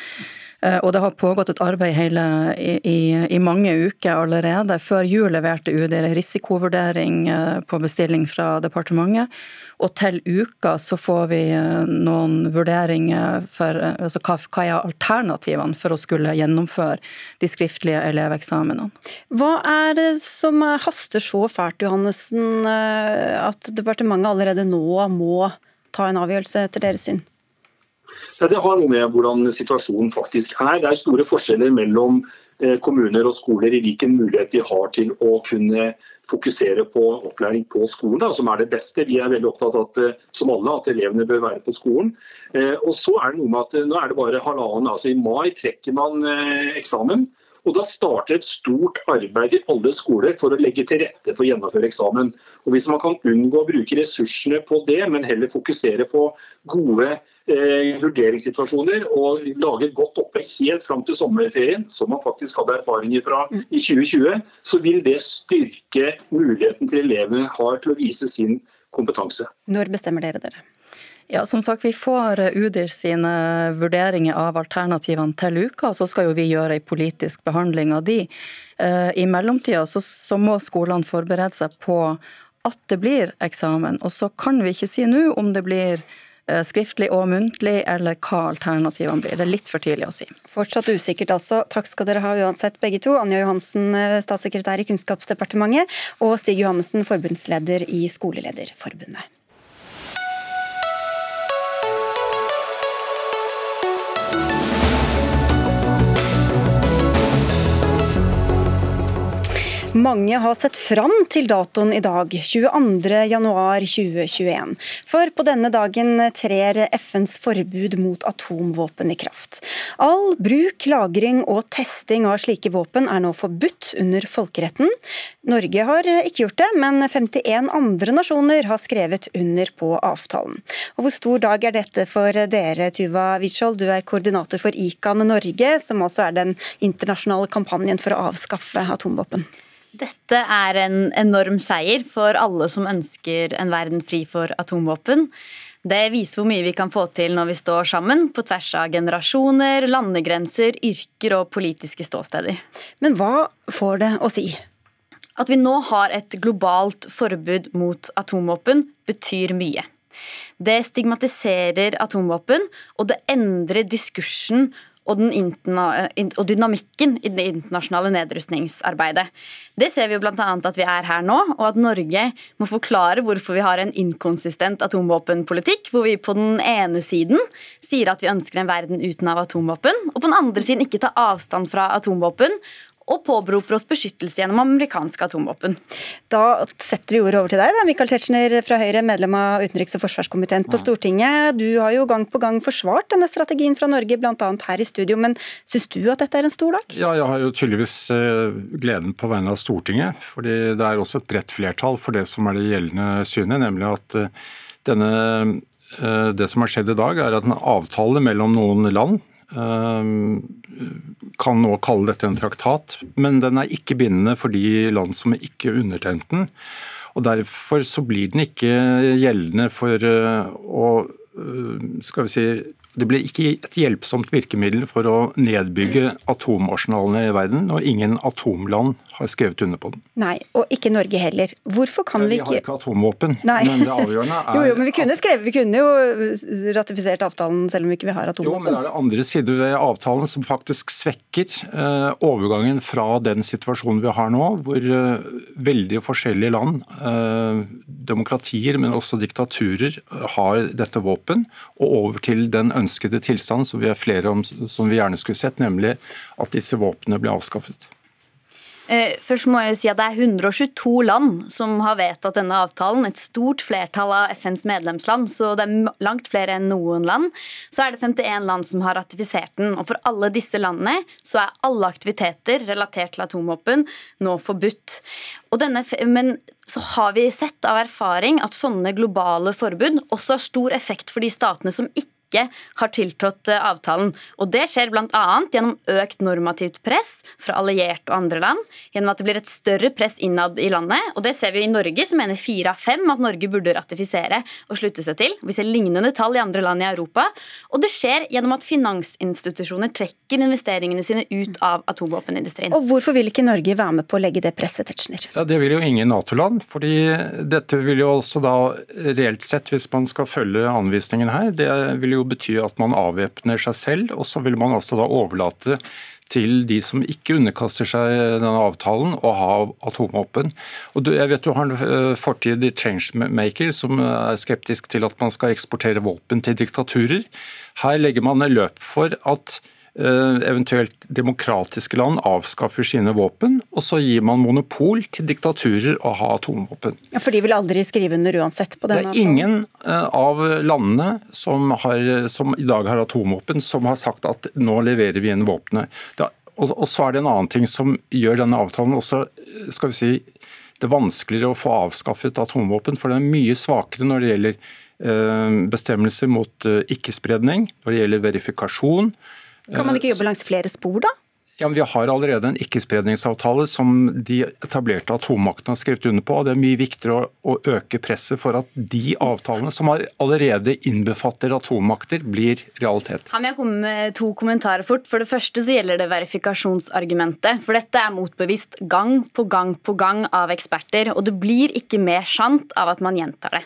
Eh, og det har pågått et arbeid hele, i, i, mange uker allerede. Før jul leverte UD risikovurdering eh, på bestilling fra departementet. Og til uka så får vi eh, noen vurderinger for altså hva, hva er alternativene for å skulle gjennomføre de skriftlige eleveksamene. Hva er det som haster så fælt, Johannessen, at departementet allerede nå må ta en avgjørelse etter deres syn? Det har noe med hvordan situasjonen faktisk er. Det er store forskjeller mellom eh, kommuner og skoler i hvilken mulighet de har til å kunne fokusere på opplæring på skolen, da, som er det beste. Vi er veldig opptatt av at, eh, som alle, at elevene bør være på skolen. Eh, og så er det noe med at Nå er det bare halvannen, altså I mai trekker man eksamen. Og Da starter et stort arbeid i alle skoler for å legge til rette for å gjennomføre eksamen. Og Hvis man kan unngå å bruke ressursene på det, men heller fokusere på gode eh, vurderingssituasjoner og lage godt opplegg helt fram til sommerferien, som man faktisk hadde erfaringer fra i 2020, så vil det styrke muligheten til elevene har til å vise sin kompetanse. Når bestemmer dere dere? Ja, som sagt, Vi får UDIR sine vurderinger av alternativene til uka, så skal jo vi gjøre en politisk behandling av de. Eh, I mellomtida så, så må skolene forberede seg på at det blir eksamen. Og så kan vi ikke si nå om det blir eh, skriftlig og muntlig, eller hva alternativene blir. Det er litt for tidlig å si. Fortsatt usikkert altså. Takk skal dere ha uansett begge to. Anja Johansen, eh, statssekretær i Kunnskapsdepartementet, og Stig Johannessen, forbundsleder i Skolelederforbundet. Mange har sett fram til datoen i dag, 22.1.2021. For på denne dagen trer FNs forbud mot atomvåpen i kraft. All bruk, lagring og testing av slike våpen er nå forbudt under folkeretten. Norge har ikke gjort det, men 51 andre nasjoner har skrevet under på avtalen. Og Hvor stor dag er dette for dere, Tuva Witzskjold, du er koordinator for ICAN Norge, som altså er den internasjonale kampanjen for å avskaffe atomvåpen? Dette er en enorm seier for alle som ønsker en verden fri for atomvåpen. Det viser hvor mye vi kan få til når vi står sammen på tvers av generasjoner, landegrenser, yrker og politiske ståsteder. Men hva får det å si? At vi nå har et globalt forbud mot atomvåpen, betyr mye. Det stigmatiserer atomvåpen, og det endrer diskursen og, og, dynamikken i det internasjonale nedrustningsarbeidet. Det ser vi jo bl.a. at vi er her nå, og at Norge må forklare hvorfor vi har en inkonsistent atomvåpenpolitikk, hvor vi på den ene siden sier at vi ønsker en verden uten av atomvåpen, og på den andre siden ikke tar avstand fra atomvåpen og påberoper oss beskyttelse gjennom amerikanske atomvåpen. Da setter vi ordet over til deg, da, Michael Tetzschner fra Høyre, medlem av utenriks- og forsvarskomiteen på Stortinget. Du har jo gang på gang forsvart denne strategien fra Norge, bl.a. her i studio. Men syns du at dette er en stor dag? Ja, jeg har jo tydeligvis eh, gleden på vegne av Stortinget. fordi det er også et bredt flertall for det som er det gjeldende synet, nemlig at eh, denne, eh, det som har skjedd i dag, er at en avtale mellom noen land kan nå kalle dette en traktat, men den er ikke bindende for de land som ikke undertegnet den. Og Derfor så blir den ikke gjeldende for eh, å eh, skal vi si, det ble ikke et hjelpsomt virkemiddel for å nedbygge atomarsenalene i verden, og ingen atomland har skrevet under på den. Nei, og ikke Norge heller. Hvorfor kan vi ikke Vi har ikke atomvåpen, Nei. men det avgjørende er Jo, jo, men vi kunne skrevet, vi kunne jo ratifisert avtalen selv om vi ikke har atomvåpen. Jo, men det er det andre sider ved avtalen som faktisk svekker eh, overgangen fra den situasjonen vi har nå, hvor eh, veldig forskjellige land, eh, demokratier, men også diktaturer, har dette våpen, og over til den ønskede tilstand som vi er flere om som vi gjerne skulle sett, nemlig at disse våpnene ble avskaffet. Eh, først må jeg jo si at Det er 122 land som har vedtatt denne avtalen. Et stort flertall av FNs medlemsland, så det er langt flere enn noen land. Så er det 51 land som har ratifisert den. og For alle disse landene så er alle aktiviteter relatert til atomvåpen nå forbudt. Denne, men så har vi sett av erfaring at sånne globale forbud også har stor effekt for de statene som ikke ikke har tiltrådt eh, avtalen. Og Det skjer bl.a. gjennom økt normativt press fra allierte og andre land, gjennom at det blir et større press innad i landet. og Det ser vi i Norge, som mener fire av fem at Norge burde ratifisere og slutte seg til. Vi ser lignende tall i andre land i Europa. Og det skjer gjennom at finansinstitusjoner trekker investeringene sine ut av atomvåpenindustrien. Og Hvorfor vil ikke Norge være med på å legge det presset, Tetzschner? Ja, Det vil jo ingen Nato-land. fordi dette vil jo også da reelt sett, hvis man skal følge anvisningen her, det vil jo jo bety at man avvæpner seg selv, og så vil man altså da overlate til de som ikke underkaster seg denne avtalen, å ha atomvåpen. Og jeg vet du har en eh, fortid i Changemaker som er skeptisk til at man skal eksportere våpen til diktaturer. Her legger man en løp for at Eh, eventuelt demokratiske land avskaffer sine våpen, og så gir man monopol til diktaturer å ha atomvåpen. Ja, For de vil aldri skrive under uansett på denne avtalen? Det er ingen eh, av landene som, har, som, i dag har atomvåpen, som har sagt at nå leverer vi inn våpenet. Og så er det en annen ting som gjør denne avtalen også skal vi si, det vanskeligere å få avskaffet atomvåpen, for den er mye svakere når det gjelder eh, bestemmelser mot ikke-spredning, når det gjelder verifikasjon, kan man ikke jobbe langs flere spor, da? Ja, men Vi har allerede en ikkespredningsavtale som de etablerte atommaktene har skrevet under på. og Det er mye viktigere å, å, øke presset for at de avtalene som allerede innbefatter atommakter, blir realitet. Kan jeg kommer med to kommentarer fort? For det første så gjelder det verifikasjonsargumentet. For dette er motbevist gang på gang på gang av eksperter. Og det blir ikke mer sant av at man gjentar det.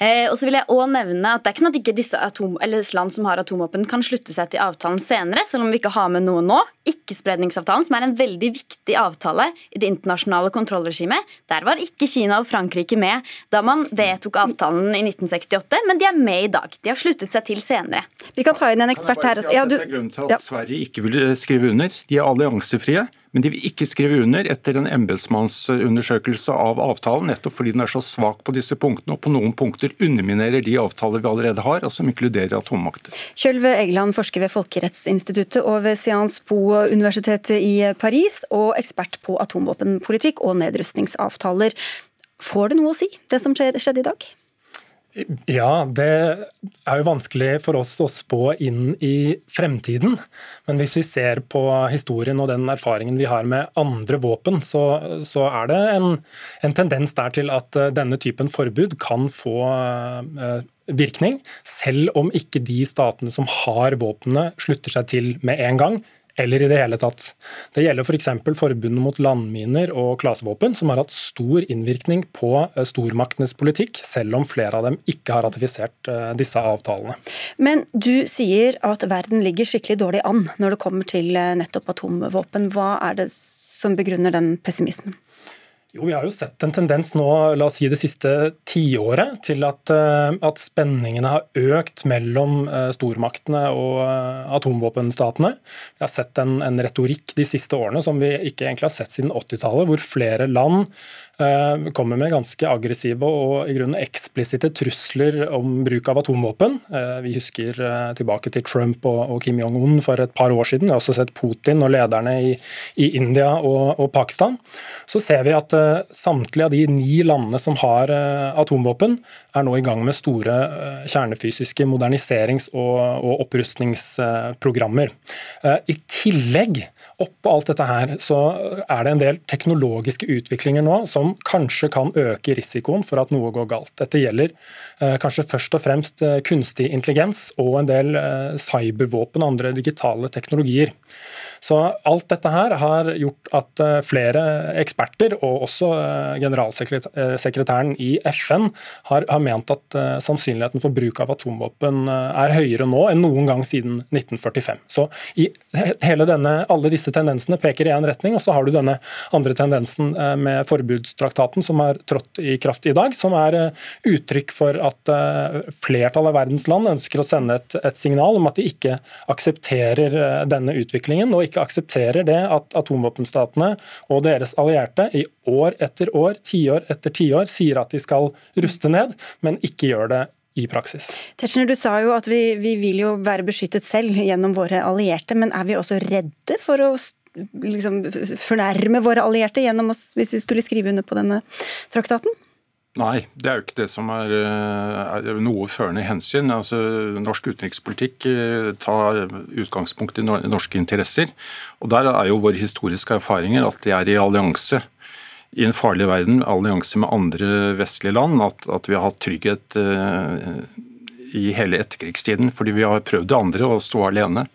Eh, og så vil jeg også nevne at Det er ikke sånn at ikke disse atom, land som har atomvåpen kan slutte seg til avtalen senere, selv om vi ikke har med noe nå. Ikke ikkespredningsavtalen, som er en veldig viktig avtale i det internasjonale kontrollregimet. Der var ikke Kina og Frankrike med da man vedtok avtalen i 1968, men de er med i dag. De har sluttet seg til senere. Vi kan ta inn en ekspert her. Ja, du... Dette er grunnen til at Sverige ikke vil skrive under. De er alliansefrie. Men de vil ikke skrive under etter en embetsmannsundersøkelse av avtalen, nettopp fordi den er så svak på disse punktene, og på noen punkter underminerer de avtaler vi allerede har, og som inkluderer atommakter. Kjølve Egeland, forsker ved Folkerettsinstituttet og ved Sciences Po universitetet i Paris, og ekspert på atomvåpenpolitikk og nedrustningsavtaler. Får det noe å si, det som skjedde i dag? Ja, det er jo vanskelig for oss å spå inn i fremtiden. Men hvis vi ser på historien og den erfaringen vi har med andre våpen, så, så er det en, en, tendens der til at eh, denne typen forbud kan få uh, virkning, selv om ikke de statene som har våpnene slutter seg til med en gang, eller i det hele tatt. Det gjelder f.eks. For forbundet mot landminer og klasevåpen, som har hatt stor innvirkning på eh, stormaktenes politikk, selv om flere av dem ikke har ratifisert eh, disse avtalene. Men du sier at verden ligger skikkelig dårlig an når det kommer til eh, nettopp atomvåpen. Hva er det som begrunner den pessimismen? Jo, Vi har jo sett en tendens nå, la oss si det siste tiåret, til at, eh, at spenningene har økt mellom eh, stormaktene og eh, atomvåpenstatene. Vi har sett en, en retorikk de siste årene som vi ikke egentlig har sett siden 80-tallet, hvor flere land kommer med ganske aggressive og i grunnen eksplisitte trusler om bruk av atomvåpen. Vi husker tilbake til Trump og Kim Jong-un for et par år siden. Vi har også sett Putin og lederne i, i India og, og, Pakistan. Så ser vi at samtlige av de ni landene som har atomvåpen, er nå i gang med store kjernefysiske moderniserings- og, og opprustningsprogrammer. I tillegg Oppå alt dette her så er det en del teknologiske utviklinger nå som kanskje kan øke risikoen for at noe går galt. Dette gjelder eh, kanskje først og fremst eh, kunstig intelligens og en del eh, cybervåpen og andre digitale teknologier. Så alt dette her har gjort at eh, flere eksperter, og også eh, generalsekretæren i FN, har, har ment at eh, sannsynligheten for bruk av atomvåpen er høyere nå enn noen gang siden 1945. Så denne, alle disse tendensene peker i én retning, og så har du denne andre tendensen med forbudstraktaten som har trådt i kraft i dag, som er uttrykk for at flertallet av verdens land ønsker å sende et, et signal om at de ikke aksepterer denne utviklingen og ikke aksepterer det at atomvåpenstatene og deres allierte i år etter år, tiår etter tiår, sier at de skal ruste ned, men ikke gjør det i praksis. Tetzschner, du sa jo at vi, vi vil jo være beskyttet selv gjennom våre allierte, men er vi også redde for å liksom, fornærme våre allierte gjennom oss, hvis vi skulle skrive under på denne traktaten? Nei, det er jo ikke det som er, eh, er noe førende hensyn. Altså, norsk utenrikspolitikk eh, tar utgangspunkt i norske interesser. og Der er jo våre historiske erfaringer at de er i allianse i en farlig verden, allianse med andre vestlige land. At, at vi har hatt trygghet uh, i hele etterkrigstiden. Fordi vi har prøvd det andre, å stå alene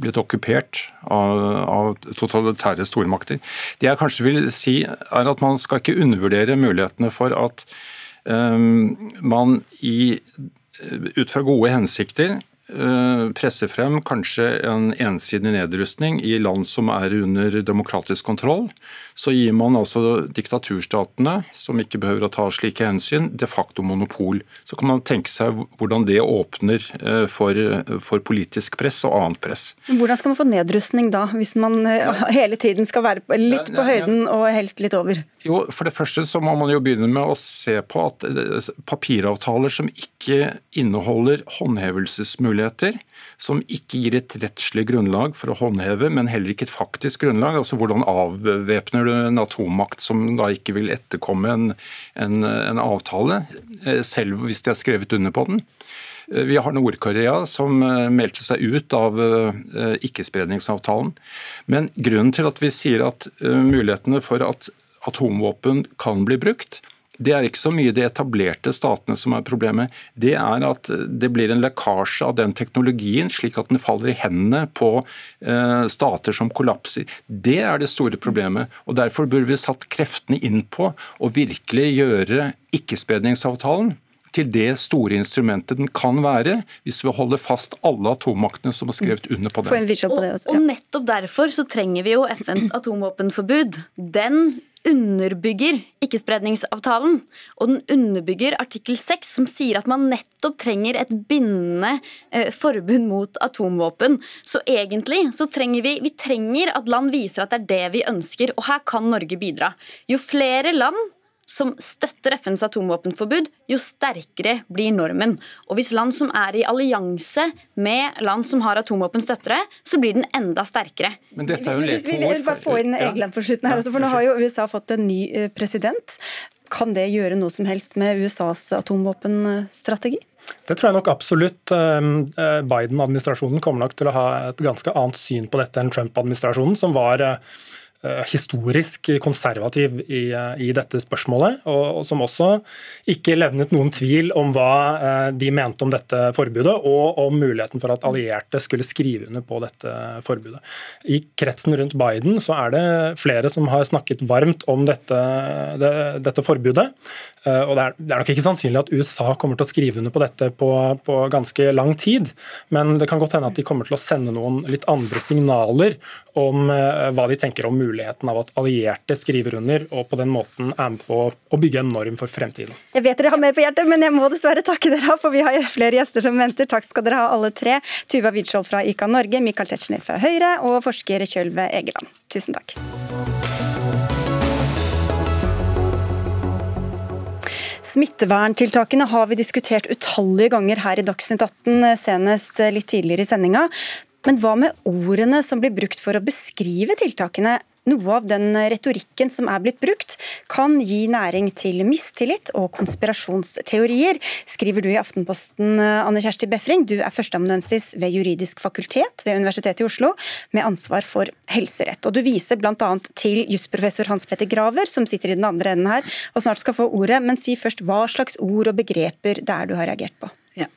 blitt okkupert av, av, totalitære stormakter. Det jeg kanskje vil si, er at man skal ikke undervurdere mulighetene for at um, man i, ut fra gode hensikter uh, presser frem kanskje en ensidig nedrustning i land som er under demokratisk kontroll så gir man altså diktaturstatene, som ikke behøver å ta slike hensyn, de facto monopol. Så kan man tenke seg hvordan det åpner eh, for, for politisk press og annet press. Hvordan skal man få nedrustning da, hvis man eh, hele tiden skal være litt på høyden og helst litt over? Jo, For det første så må man jo begynne med å se på at eh, papiravtaler som ikke inneholder håndhevelsesmuligheter, som ikke gir et rettslig grunnlag for å håndheve, men heller ikke et faktisk grunnlag. altså Hvordan avvæpner du en atommakt som da ikke vil etterkomme en, en, en avtale, eh, selv hvis de har skrevet under på den? Eh, vi har Nord-Korea som eh, meldte seg ut av ikkespredningsavtalen. Men grunnen til at vi sier at mulighetene for at atomvåpen kan bli brukt, det er ikke så mye de etablerte statene som er problemet. Det er at det blir en lekkasje av den teknologien, slik at den faller i hendene på eh, stater som kollapser. Det er det store problemet. og Derfor burde vi satt kreftene inn på å virkelig gjøre ikkespredningsavtalen til det store instrumentet den kan være, hvis vi holder fast alle atommaktene som har skrevet under på den. Og, og nettopp derfor så trenger vi jo FNs atomvåpenforbud. Den underbygger ikkespredningsavtalen, og den underbygger artikkel 6, som sier at man nettopp trenger et bindende eh, forbud mot atomvåpen. Så egentlig så trenger vi, vi trenger at land viser at det er det vi ønsker, og her kan Norge bidra. Jo flere land som støtter FNs atomvåpenforbud, jo sterkere blir normen. Og hvis land som er i allianse med land som har atomvåpen, støtter det, så blir den enda sterkere. Men dette er jo lek på Vi vil bare få inn Egeland på slutten her, for nå har jo USA fått en ny eh, president. Kan det gjøre noe som helst med USAs atomvåpenstrategi? Det tror jeg nok absolutt. Biden-administrasjonen kommer nok til å ha et ganske annet syn på dette enn Trump-administrasjonen, som var Eh, historisk konservativ i, i, dette spørsmålet, og, og, som også ikke levnet noen tvil om hva eh, de mente om dette forbudet, og om muligheten for at allierte skulle skrive under på dette forbudet. I kretsen rundt Biden så er det flere som har snakket varmt om dette, det, dette forbudet. Eh, og det er, nok ikke sannsynlig at USA kommer til å skrive under på dette på, på ganske lang tid, men det kan godt hende at de kommer til å sende noen litt andre signaler om hva de tenker om muligheten av at allierte skriver under og på den måten er med på å bygge en norm for fremtiden. Jeg vet dere har mer på hjertet, men jeg må dessverre takke dere, for vi har flere gjester som venter. Takk skal dere ha alle tre. Tuva Widskjold fra ICA Norge, Michael Tetzschner fra Høyre og forsker Kjølve Egeland. Tusen takk. Smitteverntiltakene har vi diskutert utallige ganger her i Dagsnytt 18, senest litt tidligere i sendinga. Men hva med ordene som blir brukt for å beskrive tiltakene? Noe av den retorikken som er blitt brukt, kan gi næring til mistillit og konspirasjonsteorier, skriver du i Aftenposten, Anne Kjersti Befring. Du er førsteamanuensis ved juridisk fakultet ved Universitetet i Oslo, med ansvar for helserett. Og Du viser bl.a. til jusprofessor Hans Petter Graver, som sitter i den andre enden her og snart skal få ordet. Men si først hva slags ord og begreper det er du har reagert på. Ja.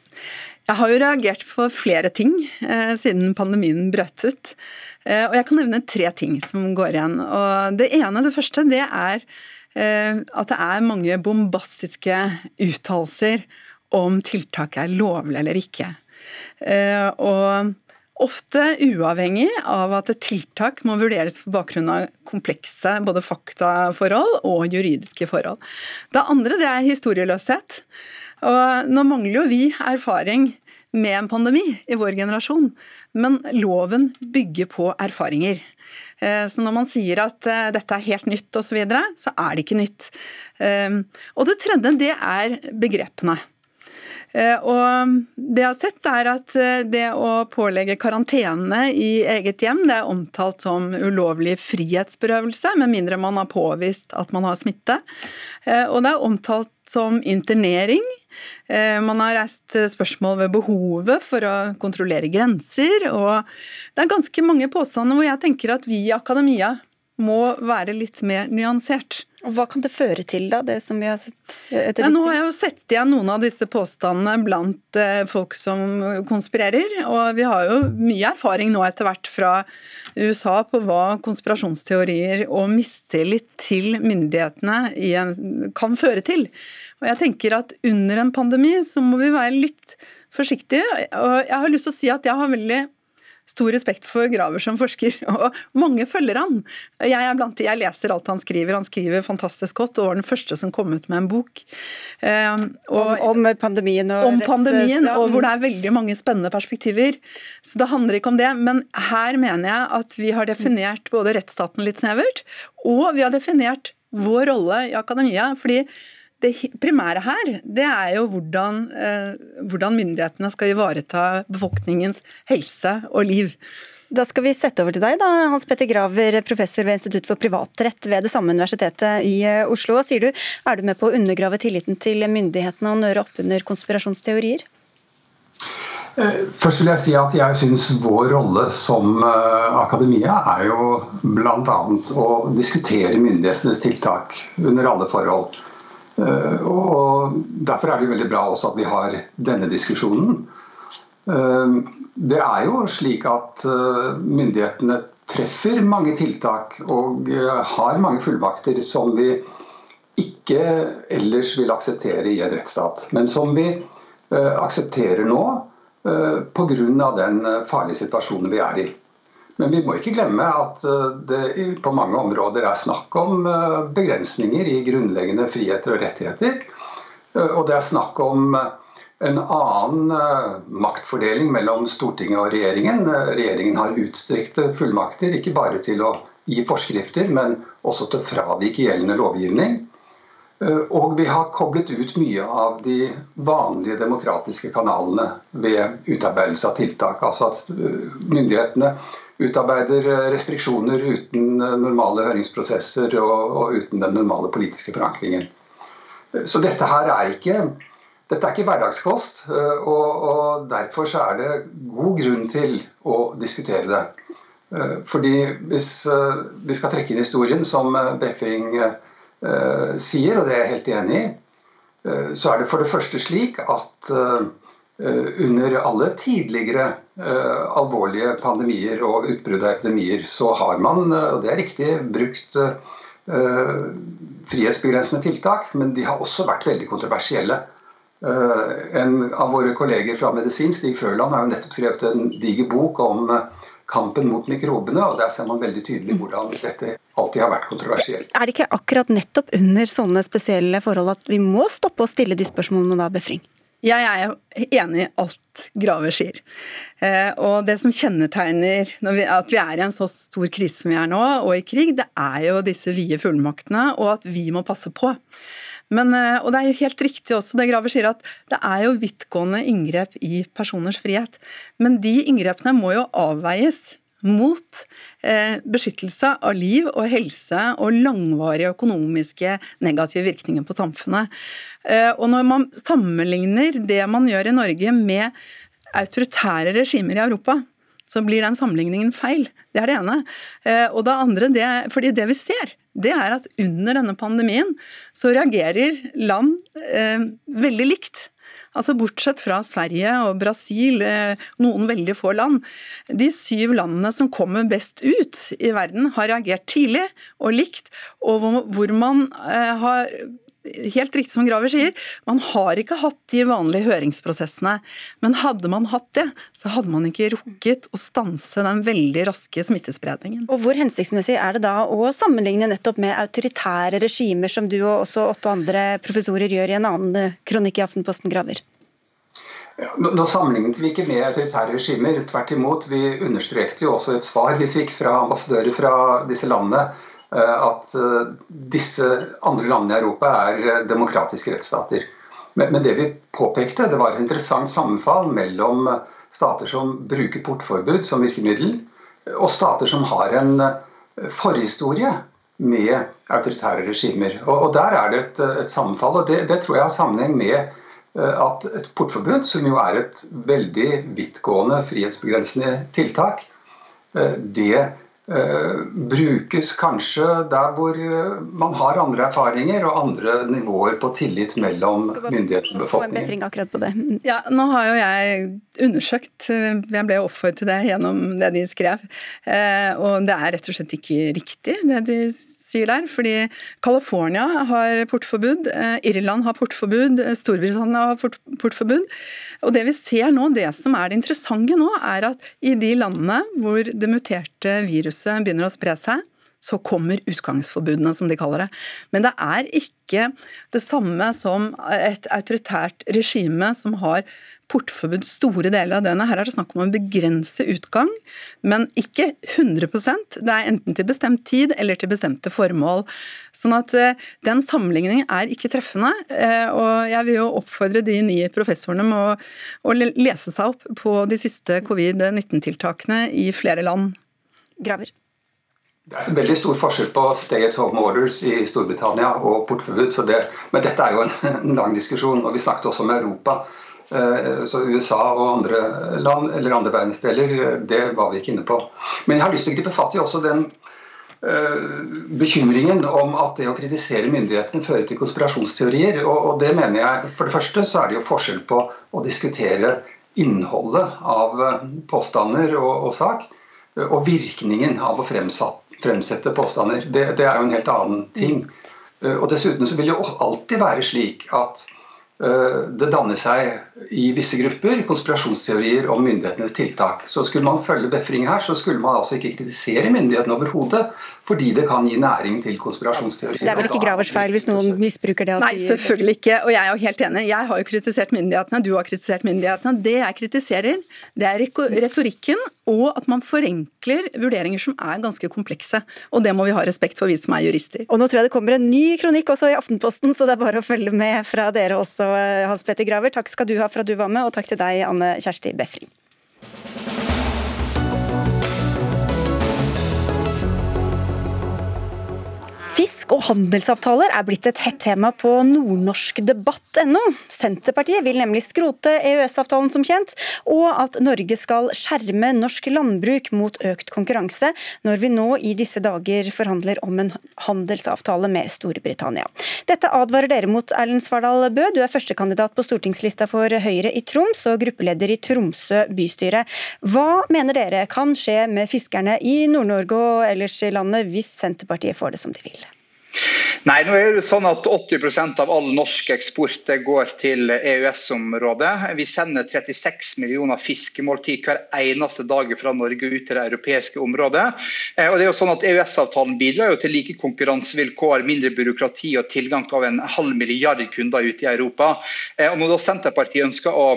Jeg har jo reagert på flere ting eh, siden pandemien brøt ut. Eh, og jeg kan nevne tre ting som går igjen. Og det ene, det første, det er eh, at det er mange bombastiske uttalelser om tiltaket er lovlig eller ikke. Eh, og ofte uavhengig av at et tiltak må vurderes på bakgrunn av komplekse både faktaforhold og juridiske forhold. Det andre det er historieløshet. Og nå mangler jo vi erfaring med en pandemi i vår generasjon, men loven bygger på erfaringer. Eh, så når man sier at eh, dette er helt nytt osv., så, videre, så er det ikke nytt. Eh, og det tredje, det er begrepene. Og det jeg har sett, er at det å pålegge karantene i eget hjem, det er omtalt som ulovlig frihetsberøvelse, med mindre man har påvist at man har smitte. Og det er omtalt som internering man har reist spørsmål ved behovet for å kontrollere grenser, og det er ganske mange påstander hvor jeg tenker at vi i akademia må være litt mer nyansert. Og Hva kan det føre til, da, det som vi har sett? Ja, nå har jeg jo sett igjen noen av disse påstandene blant eh, folk som konspirerer. Og vi har jo mye erfaring nå etter hvert fra USA på hva konspirasjonsteorier og mistillit til myndighetene kan føre til. Og jeg tenker at under en pandemi så må vi være litt forsiktige. Og jeg har lyst til å si at jeg har veldig stor respekt for Graver som forsker, og mange følger han. Jeg er blant de, jeg leser alt han skriver. Han skriver fantastisk godt, og var den første som kom ut med en bok. Eh, og, om, om, pandemien og Om pandemien, og hvor det er veldig mange spennende perspektiver. Så det handler ikke om det. Men her mener jeg at vi har definert både rettsstaten litt snevert, og vi har definert vår rolle i akademia. fordi det primære her det er jo hvordan, eh, hvordan myndighetene skal ivareta befolkningens helse og liv. Da skal vi sette over til deg, da, Hans Petter Graver, professor ved Institutt for privatrett ved det samme universitetet i eh, Oslo. Sier du, er du med på å undergrave tilliten til myndighetene og nøre opp under konspirasjonsteorier? Eh, først vil jeg si at jeg syns vår rolle som akademia er jo bl.a. å diskutere myndighetenes tiltak under alle forhold. Eh, og Derfor er det veldig bra også at vi har denne diskusjonen. Eh, det er jo slik at eh, myndighetene treffer mange tiltak og har mange fullmakter som vi ikke ellers vil akseptere i en rettsstat, men som vi aksepterer nå pga. den farlige situasjonen vi er i. Men vi må ikke glemme at eh, det på mange områder er snakk om eh, begrensninger i grunnleggende friheter og rettigheter. Eh, og det er snakk om en annen maktfordeling mellom Stortinget og regjeringen. Regjeringen har utstrekte fullmakter, ikke bare til å gi forskrifter, men også til å fravike gjeldende lovgivning. Og vi har koblet ut mye av de vanlige demokratiske kanalene ved utarbeidelse av tiltak. Altså at myndighetene utarbeider eh, restriksjoner uten eh, normale høringsprosesser og, og, uten den normale politiske forankringen. Så dette her er ikke, dette er ikke hverdagskost, og, og derfor så er det god grunn til å diskutere det. Fordi hvis vi skal trekke inn historien, som Befring sier, og det er jeg helt enig i, så er det for det første slik at under alle tidligere alvorlige pandemier og utbrudd av epidemier, så har man, og det er riktig, brukt Eh, frihetsbegrensende tiltak, men de har også vært veldig kontroversielle. Eh, en av våre kolleger fra medisin, Stig Frøland, har jo nettopp skrevet en diger bok om eh, kampen mot mikrobene, og der ser man veldig tydelig hvordan dette alltid har vært kontroversielt. Er det ikke akkurat nettopp under sånne spesielle forhold at vi må stoppe å stille de spørsmålene da, Befring? Jeg er enig i alt Graver sier. Eh, og det som kjennetegner at vi er i en så stor krise som vi er nå, og i krig, det er jo disse vide fullmaktene, og at vi må passe på. Men, eh, og det er jo helt riktig også det Graver sier, at det er jo vidtgående inngrep i personers frihet. Men de inngrepene må jo avveies mot eh, beskyttelse av liv og helse og langvarige økonomiske negative virkninger på samfunnet. Eh, og når man sammenligner det man gjør i Norge med autoritære regimer i Europa, så blir den sammenligningen feil. Det er det ene. Eh, og det andre, det, fordi det vi ser, det er at under denne pandemien så reagerer land eh, veldig likt. Altså Bortsett fra Sverige og Brasil, eh, noen veldig få land. De syv landene som kommer best ut i verden, har reagert tidlig og likt, og hvor man har helt riktig som Graver sier, man har ikke hatt de vanlige høringsprosessene. Men hadde man hatt det, så hadde man ikke rukket å stanse den veldig raske smittespredningen. Og Hvor hensiktsmessig er det da å sammenligne nettopp med autoritære regimer, som du og også åtte andre professorer gjør i en annen kronikk i Aftenposten, Graver? Ja, nå sammenlignet vi ikke med autoritære regimer. Tvert imot, vi understrekte jo også et svar vi fikk fra ambassadører fra disse landene Eh, at eh, disse andre landene i Europa er eh, demokratiske rettsstater. Men det vi påpekte, det var et interessant sammenfall mellom stater som bruker portforbud som virkemiddel, og stater som har en forhistorie med autoritære regimer. Og, der er det et, et sammenfall. og det, det, tror jeg har sammenheng med at et portforbud, som jo er et veldig vidtgående frihetsbegrensende tiltak, det Eh, brukes kanskje der hvor eh, man har andre erfaringer og andre nivåer på tillit mellom myndigheter og befolkningen. Ja, nå har jo jeg undersøkt, eh, jeg ble oppfordret til det gjennom det de skrev, og det er rett og slett ikke riktig det de sier der. Fordi California har portforbud, eh, Irland har portforbud, eh, Storbritannia har portforbud. Og det vi ser nå, det som er det interessante nå, er at i de landene hvor det muterte viruset begynner å spre seg, så kommer utgangsforbudene, som de kaller det. Men det er ikke det samme som et autoritært regime som har portforbud store deler av døgnet. Her er det snakk om å begrense utgang, men ikke 100% Det er enten til bestemt tid eller til bestemte formål. Sånn at eh, den sammenligningen er ikke treffende. Eh, og jeg vil jo oppfordre de ni professorene med å, å lese seg opp på de siste covid-19-tiltakene i flere land. Graver. Det er en veldig stor forskjell på stay at home orders i Storbritannia og portforbud. Det, men dette er jo en, en lang diskusjon. og Vi snakket også om Europa. Eh, så USA og andre land eller andre verdensdeler, det var vi ikke inne på. Men jeg har lyst til å gripe fatt i også den uh, bekymringen om at det å kritisere myndighetene fører til konspirasjonsteorier. Og, det mener jeg, For det første så er det jo forskjell på å diskutere innholdet av eh, påstander og, og sak, og virkningen av å fremsette påstander. Det, det, er jo en helt annen ting. Og Dessuten så vil det jo alltid være slik at Eh, det danner seg i visse grupper konspirasjonsteorier om myndighetenes tiltak. Så Skulle man følge Befring her, så skulle man altså ikke kritisere myndighetene overhodet, fordi det kan gi næring til konspirasjonsteorier. Det er vel ikke Gravers feil hvis noen misbruker det? Nei, selvfølgelig ikke. Og jeg er jo helt enig. Jeg har jo kritisert myndighetene, du har kritisert myndighetene. Det jeg kritiserer, det er retorikken og at man forenkler vurderinger som er ganske komplekse. Og det må vi ha respekt for, vi som er jurister. Og nå tror jeg det kommer en ny kronikk også i Aftenposten, så det er bare å følge med fra dere også eh, Hans Petter Graver. Takk skal du ha for at du var med, og takk til deg, Anne Kjersti Befring. Og handelsavtaler er blitt et hett tema på nordnorskdebatt.no. Senterpartiet vil nemlig skrote EØS-avtalen som kjent, og at Norge skal skjerme norsk landbruk mot økt konkurranse, når vi nå i disse dager forhandler om en handelsavtale med Storbritannia. Dette advarer dere mot, Erlend Svardal Bø. Du er førstekandidat på stortingslista for Høyre i Troms og gruppeleder i Tromsø bystyre. Hva mener dere kan skje med fiskerne i Nord-Norge og ellers i landet hvis Senterpartiet får det som de vil? Nei, nå er det sånn at 80% av all norsk eksport går til EØS-området. Vi sender 36 millioner fiskemåltid hver eneste dag fra Norge ut til det europeiske området. Eh, og det er jo sånn at EØS-avtalen bidrar jo til like konkurransevilkår, mindre byråkrati og tilgang til over en halv milliard kunder ute i Europa. Eh, og når da Senterpartiet ønsker å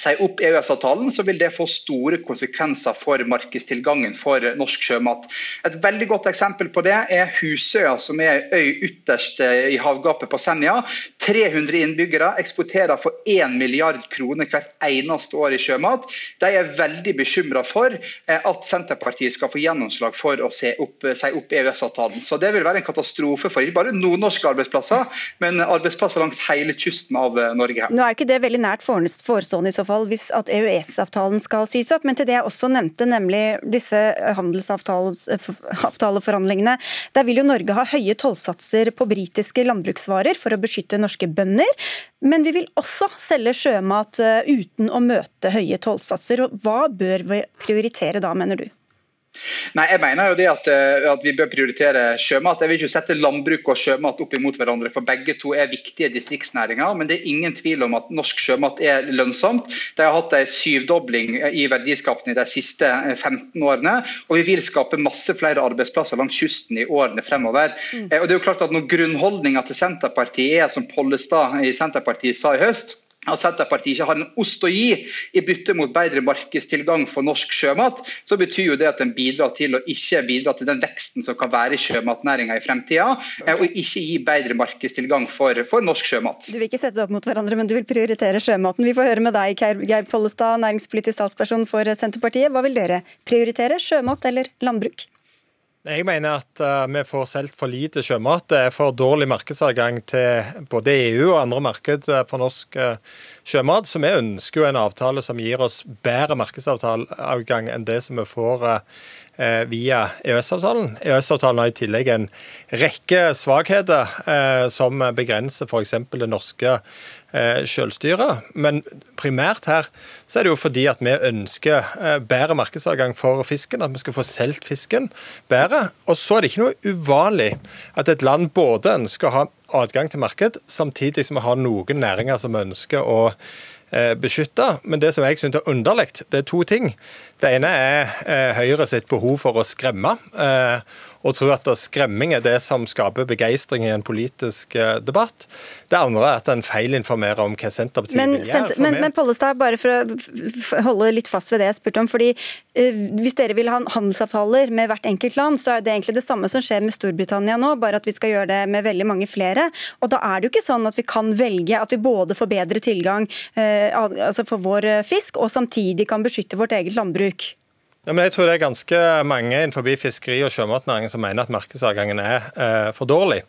si opp EØS-avtalen, så vil det få store konsekvenser for markedstilgangen for norsk sjømat. Et veldig godt eksempel på det er Husøya, som er øy ytterst i havgapet på Senja. 300 innbyggere eksporterer for 1 milliard kroner hvert eneste år i sjømat. De er veldig bekymra for eh, at Senterpartiet skal få gjennomslag for å si opp, opp EØS-avtalen. Så Det vil være en katastrofe for ikke bare nordnorske arbeidsplasser, men arbeidsplasser langs hele kysten av eh, Norge. Nå er ikke det veldig nært forestående i så fall hvis at EØS-avtalen skal sies opp. Men til det jeg også nevnte, nemlig disse handelsavtaleforhandlingene. Der vil jo Norge ha høye tollsatser på britiske landbruksvarer for å beskytte norske bønder. Men vi vil også selge sjømat eh, uten å møte høye tollsatser. Hva bør vi prioritere da, mener du? Nei, jeg mener jo det at, eh, at, vi bør prioritere sjømat. Jeg vil ikke sette landbruk og sjømat opp imot hverandre, for begge to er viktige distriktsnæringer. Men det er ingen tvil om at norsk sjømat er lønnsomt. De har hatt en syvdobling i verdiskapning de siste 15 eh, årene. Og vi vil skape masse flere arbeidsplasser langs kysten i årene fremover. Mm. Eh, og det er jo klart at Når grunnholdninga til Senterpartiet er som Pollestad i Senterpartiet sa i høst, at Senterpartiet ikke har en ost å gi i bytte mot bedre markedstilgang for norsk sjømat, så betyr jo det at en bidrar til å ikke bidra til den veksten som kan være i sjømatnæringa i fremtida, eh, og ikke gi bedre markedstilgang for, for, norsk sjømat. Du vil ikke sette det opp mot hverandre, men du vil prioritere sjømaten. Vi får høre med deg, Geir Pollestad, næringspolitisk statsperson for Senterpartiet. Hva vil dere prioritere, sjømat eller landbruk? Jeg mener at uh, vi får solgt for lite sjømat. Det er for dårlig markedsadgang til både EU og andre marked eh, for norsk uh, sjømat. Så vi ønsker jo en avtale som gir oss bedre markedsadgang enn det som vi får Eh, via EØS-avtalen. EØS-avtalen har i tillegg en rekke svakheter eh, som begrenser f.eks. det norske eh, selvstyret. Men primært her så er det jo fordi at vi ønsker bedre markedsadgang for fisken. At vi skal få solgt fisken bedre. Og så er det ikke noe uvanlig at et land både ønsker å ha adgang til marked, samtidig som vi har noen næringer som ønsker å beskytte. Men det som jeg syns er underlig, det er to ting. Det ene er eh, Høyre sitt behov for å skremme. Eh, og tro at skremming er det som skaper begeistring i en politisk eh, debatt. Det andre er at en feilinformerer om hva Senterpartiet men, vil gjøre. Men, men Pollestad, bare for å holde litt fast ved det jeg spurte om. fordi uh, Hvis dere vil ha handelsavtaler med hvert enkelt land, så er det egentlig det samme som skjer med Storbritannia nå, bare at vi skal gjøre det med veldig mange flere. Og da er det jo ikke sånn at vi kan velge at vi både får bedre tilgang uh, altså for vår fisk, og samtidig kan beskytte vårt eget landbruk. Ja, men jeg tror det er ganske mange innenfor fiskeri- og sjømatnæringen som mener at markedsadgangen er eh, for dårlig.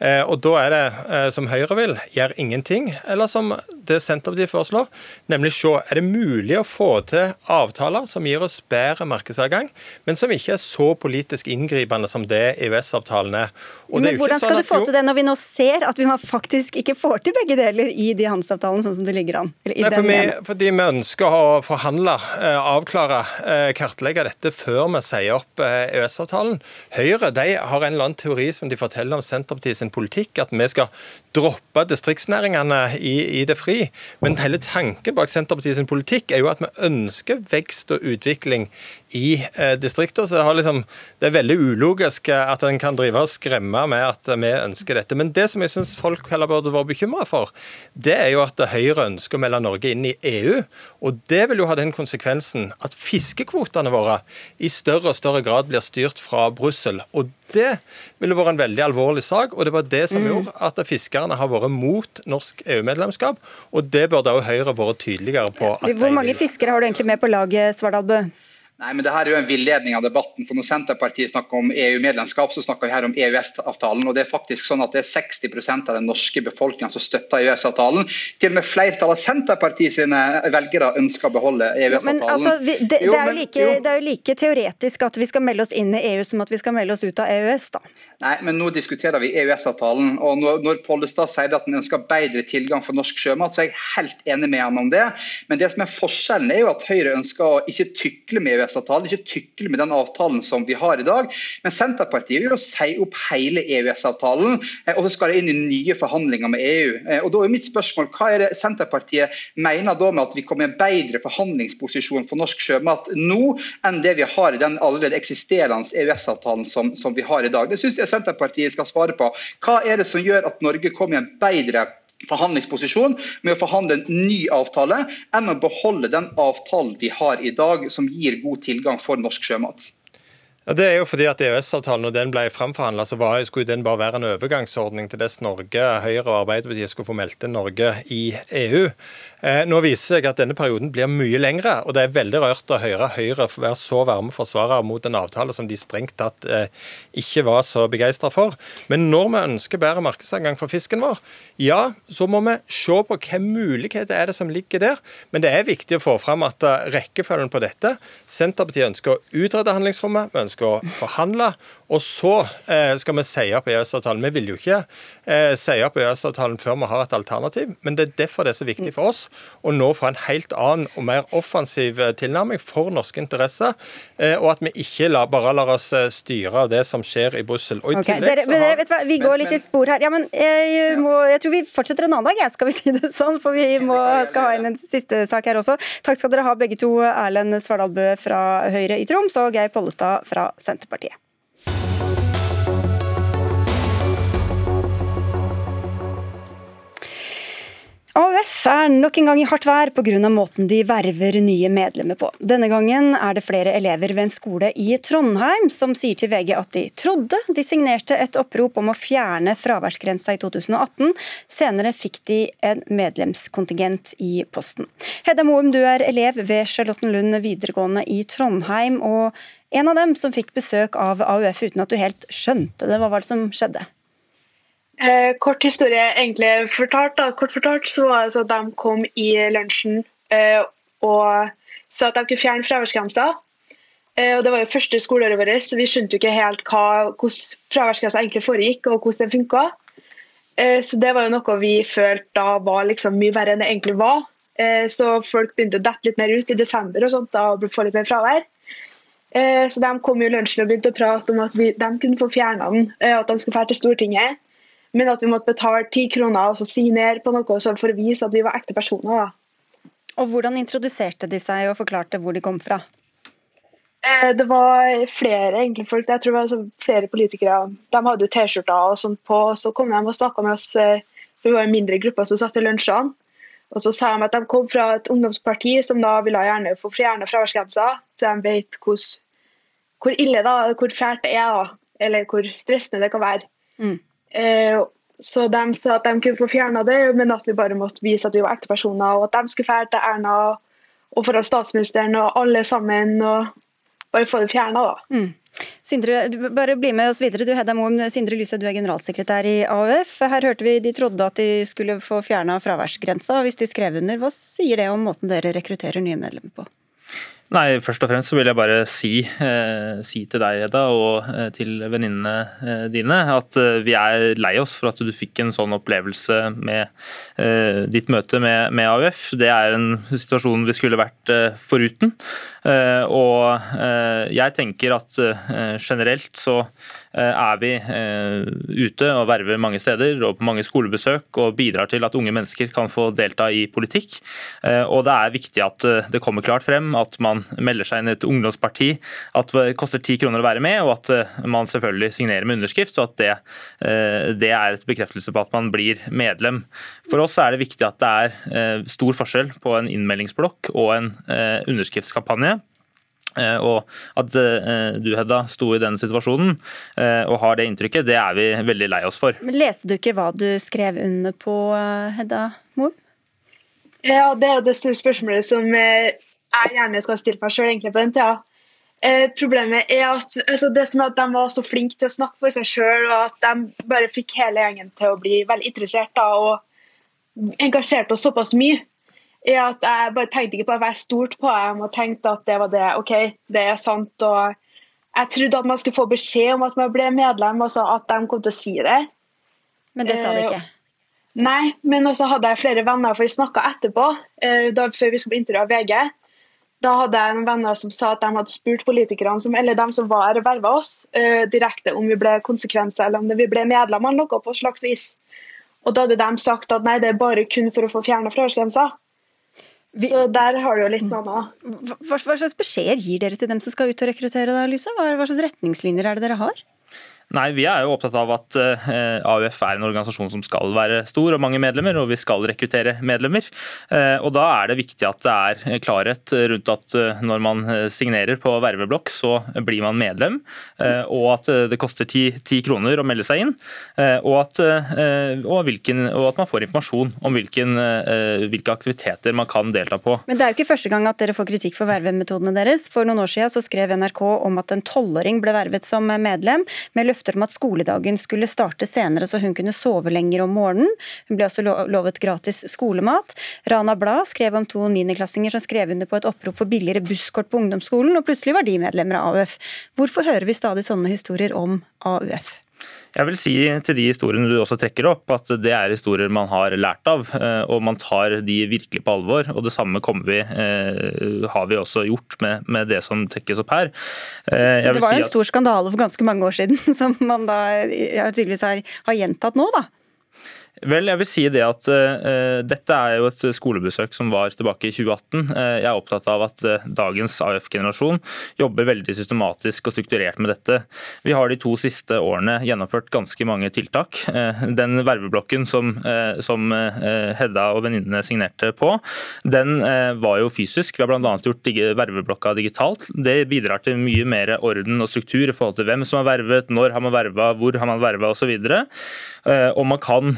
Eh, og Da er det, eh, som Høyre vil, gjør ingenting. Eller som det Senterpartiet foreslår, nemlig se er det mulig å få til avtaler som gir oss bedre markedsadgang, men som ikke er så politisk inngripende som det EØS-avtalen er. Men Hvordan skal sånn du få til det når vi nå ser at vi faktisk ikke får til begge deler i de handelsavtalene sånn som det ligger an? Nei, for vi, fordi vi ønsker å forhandle, eh, avklare, eh, kartlegge dette før vi sier opp eh, EØS-avtalen. Høyre de har en eller annen teori som de forteller om Senterpartiet sin politikk, at vi skal droppe distriktsnæringene i, i det fri. Men hele tanken bak Senterpartiet sin politikk er jo at vi ønsker vekst og utvikling i eh, distrikter. Så det, liksom, det, er veldig ulogisk at en kan drive og skremme med at vi ønsker dette. Men det som jeg syns folk heller burde være bekymra for, det er jo at Høyre ønsker å melde Norge inn i EU. Og det vil jo ha den konsekvensen at fiskekvotene våre i større og større grad blir styrt fra Brussel. Og det ville vært en veldig alvorlig sak, og det var det som mm. gjorde at fiskerne har vært mot norsk EU-medlemskap. Og det burde også Høyre vært tydeligere på. Hvor mange fiskere har du egentlig med på laget, Svardal? Nei, men det her er jo en villedning av debatten. for Når Senterpartiet snakker om EU-medlemskap, så snakker vi her om EØS-avtalen. og det er faktisk sånn at det er 60% av den norske befolkningen som støtter EØS-avtalen. Til og med flertallet av Senterpartiet sine velgere ønsker å beholde EØS-avtalen. Men altså, vi, det, det, er like, det, er jo like, teoretisk at vi skal melde oss inn i EU som at vi skal melde oss ut av EØS, da. Nei, men nå diskuterer vi EØS-avtalen. og Når, når Pollestad sier at han ønsker bedre tilgang for norsk sjømat, så er jeg helt enig med han om det. Men det som er forskjellen er jo at Høyre ønsker å ikke tykle med EØS-avtalen, ikke tykle med den avtalen som vi har i dag. Men Senterpartiet vil jo si opp hele EØS-avtalen, eh, og så skal det inn i nye forhandlinger med EU. Eh, og da er mitt spørsmål, Hva er det Senterpartiet mener da med at vi kommer i en bedre forhandlingsposisjon for norsk sjømat nå enn det vi har i den allerede eksisterende EØS-avtalen som, som vi har i dag? Det synes jeg Senterpartiet skal svare på. Hva er det som gjør at Norge kommer i en bedre forhandlingsposisjon med å forhandle en ny avtale, enn å beholde den avtalen vi har i dag, som gir god tilgang for norsk sjømat? Det er jo fordi at EØS-avtalen når den ble framforhandla, så skulle den bare være en overgangsordning til dess Norge, Høyre og Arbeiderpartiet skulle få meldt inn Norge i EU. Eh, nå viser seg at denne perioden blir mye lengre, og det er veldig rørt å høre Høyre være så varme forsvarere mot en avtale som de strengt tatt eh, ikke var så begeistra for. Men når vi ønsker bedre markedsadgang for fisken vår, ja, så må vi se på hvilke muligheter er det som ligger der. Men det er viktig å få fram at uh, rekkefølgen på dette Senterpartiet ønsker å utrede handlingsrommet. vi ønsker skal forhandle. Og så eh, skal vi si opp EØS-avtalen. Vi vil jo ikke eh, si opp EØS-avtalen før vi har et alternativ, men det er derfor det er så viktig for oss å nå få en helt annen og mer offensiv eh, tilnærming for norske interesser, eh, og at vi ikke la, bare lar oss styre av det som skjer i Brussel. Okay, dere, dere, vet hva, vi går men, litt i spor her. Ja, men jeg, må, jeg, tror vi fortsetter en annen dag, skal vi si det sånn, for vi må, skal ha inn en siste sak her også. Takk skal dere ha begge to, Erlend Svardalbø fra Høyre i Troms og Geir Pollestad fra Senterpartiet. AUF er nok en gang i hardt vær pga. måten de verver nye medlemmer på. Denne gangen er det flere elever ved en skole i Trondheim som sier til VG at de trodde de signerte et opprop om å fjerne fraværsgrensa i 2018. Senere fikk de en medlemskontingent i posten. Hedda Moum, du er elev ved Charlottenlund videregående i Trondheim. og en av dem som fikk besøk av AUF uten at du helt skjønte det. Hva var det som skjedde? Eh, kort historie egentlig fortalt. Da. Kort fortalt så var det så at de kom i lunsjen eh, og sa at de kunne fjerne fraværsgrensa. Eh, det var jo første skoleåret vårt, så vi skjønte jo ikke helt hva, hvordan fraværsgrensa egentlig foregikk og hvordan den funka. Eh, så det var jo noe vi følte da var liksom mye verre enn det egentlig var. Eh, så folk begynte å dette litt mer ut i desember og sånt, da, og få litt mer fravær. Eh, så De kom i lunsjen og begynte å prate om at vi, de kunne få fjerna den, at de skulle dra til Stortinget. Men at vi måtte betale ti kroner og så signere på noe for å vise at vi var ekte personer. Da. Og Hvordan introduserte de seg og forklarte hvor de kom fra? Eh, det var flere egentlig folk, jeg tror det var flere politikere. De hadde jo T-skjorter og sånt på. Så kom de og snakka med oss, eh, for vi var en mindre gruppe som satt i lunsjene. Og så sa de at de kom fra et ungdomsparti som da ville gjerne få fjerne fraværsgrensa, så de vet hvor, hvor ille da, hvor fælt det er, da, eller hvor stressende det kan være. Mm. Eh, så de sa at de kunne få fjerna det, men at vi bare måtte vise at vi var ekte personer, og at de skulle dra til Erna og foran statsministeren og alle sammen, og bare få det fjerna, da. Mm. Sindre, bare bli med oss videre. Du Hedda Moen, Sindre Lyse, du er generalsekretær i AUF. Her hørte vi de trodde at de skulle få fjerna fraværsgrensa hvis de skrev under. Hva sier det om måten dere rekrutterer nye medlemmer på? Nei, Først og fremst så vil jeg bare si, eh, si til deg Edda, og eh, til venninnene eh, dine at eh, vi er lei oss for at du fikk en sånn opplevelse med eh, ditt møte med, med, AUF. Det er en situasjon vi skulle vært eh, foruten. og jeg tenker at generelt så er vi eh, ute og verver mange steder og på mange skolebesøk og bidrar til at unge mennesker kan få delta i politikk. Eh, og det er viktig at det kommer klart frem at man melder seg inn i et ungdomsparti, at det koster ti kroner å være med, og at man selvfølgelig signerer med underskrift. så at det, det er et bekreftelse på at man blir medlem. For oss er det viktig at det er stor forskjell på en innmeldingsblokk og en underskriftskampanje. Eh, og at eh, du, Hedda, sto i den situasjonen eh, og har det inntrykket, det er vi veldig lei oss for. Men Leste du ikke hva du skrev under på, Hedda Moen? Ja, det er det store spørsmålet som jeg gjerne skal stille meg sjøl på den tida. Eh, problemet er at altså det som er at de var så flinke til å snakke for seg sjøl, og at de bare fikk hele gjengen til å bli veldig interessert da, og engasjerte oss såpass mye, er at jeg bare tenkte ikke på å være stort på dem og tenkte at det var det. OK, det er sant. og Jeg trodde at man skulle få beskjed om at man ble medlem, altså at de kom til å si det. Men det sa de ikke? Eh, Nei, men også hadde jeg flere venner, for vi snakka etterpå, eh, da, før vi skulle på intervju av VG. Da hadde jeg noen venner som sa at de hadde spurt politikerne, som, eller dem som var verva oss, eh, direkte om vi ble konsekvenser eller om vi ble medlemmer eller noe på slags vis. Og da hadde de sagt at nei, det er bare kun for å få fjerna fraværsgrensa. Så der har du jo litt noe annet. Hva, hva slags beskjeder gir dere til dem som skal ut og rekruttere? da, Lyse? Hva, hva slags retningslinjer er det dere har? Nei, Vi er jo opptatt av at eh, AUF er en organisasjon som skal være stor og mange medlemmer, og vi skal rekruttere medlemmer. Eh, og Da er det viktig at det er klarhet rundt at eh, når man signerer på verveblokk, så blir man medlem, og at det koster ti kroner å melde seg inn. Og at, og, hvilken, og at man får informasjon om hvilken, hvilke aktiviteter man kan delta på. Men Det er jo ikke første gang at dere får kritikk for vervemetodene deres. For noen år siden så skrev NRK om at en tolvåring ble vervet som medlem. med løfter om at skoledagen skulle starte senere så hun kunne sove lenger om morgenen. Hun ble også lovet gratis skolemat. Rana Blad skrev om to niendeklassinger som skrev under på et opprop for billigere busskort på ungdomsskolen, og plutselig var de medlemmer av AUF. Hvorfor hører vi stadig sånne historier om AUF? Jeg vil si til de historiene du også trekker opp, at det er historier man har lært av, eh, og man tar de virkelig på alvor. og Det samme vi, eh, har vi også gjort med, med, det som trekkes opp her. Eh, det var jo en stor skandale for ganske mange år siden, som man da tydeligvis har, har gjentatt nå, da? Vel, jeg vil si det at uh, Dette er jo et skolebesøk som var tilbake i 2018. Uh, jeg er opptatt av at uh, dagens AUF-generasjon jobber veldig systematisk og strukturert med dette. Vi har de to siste årene gjennomført ganske mange tiltak. Den verveblokken som, som Hedda og venninnene signerte på, den var jo fysisk. Vi har bl.a. gjort verveblokka digitalt. Det bidrar til mye mer orden og struktur i forhold til hvem som har vervet, når har man verva, hvor har man verva osv. Og man kan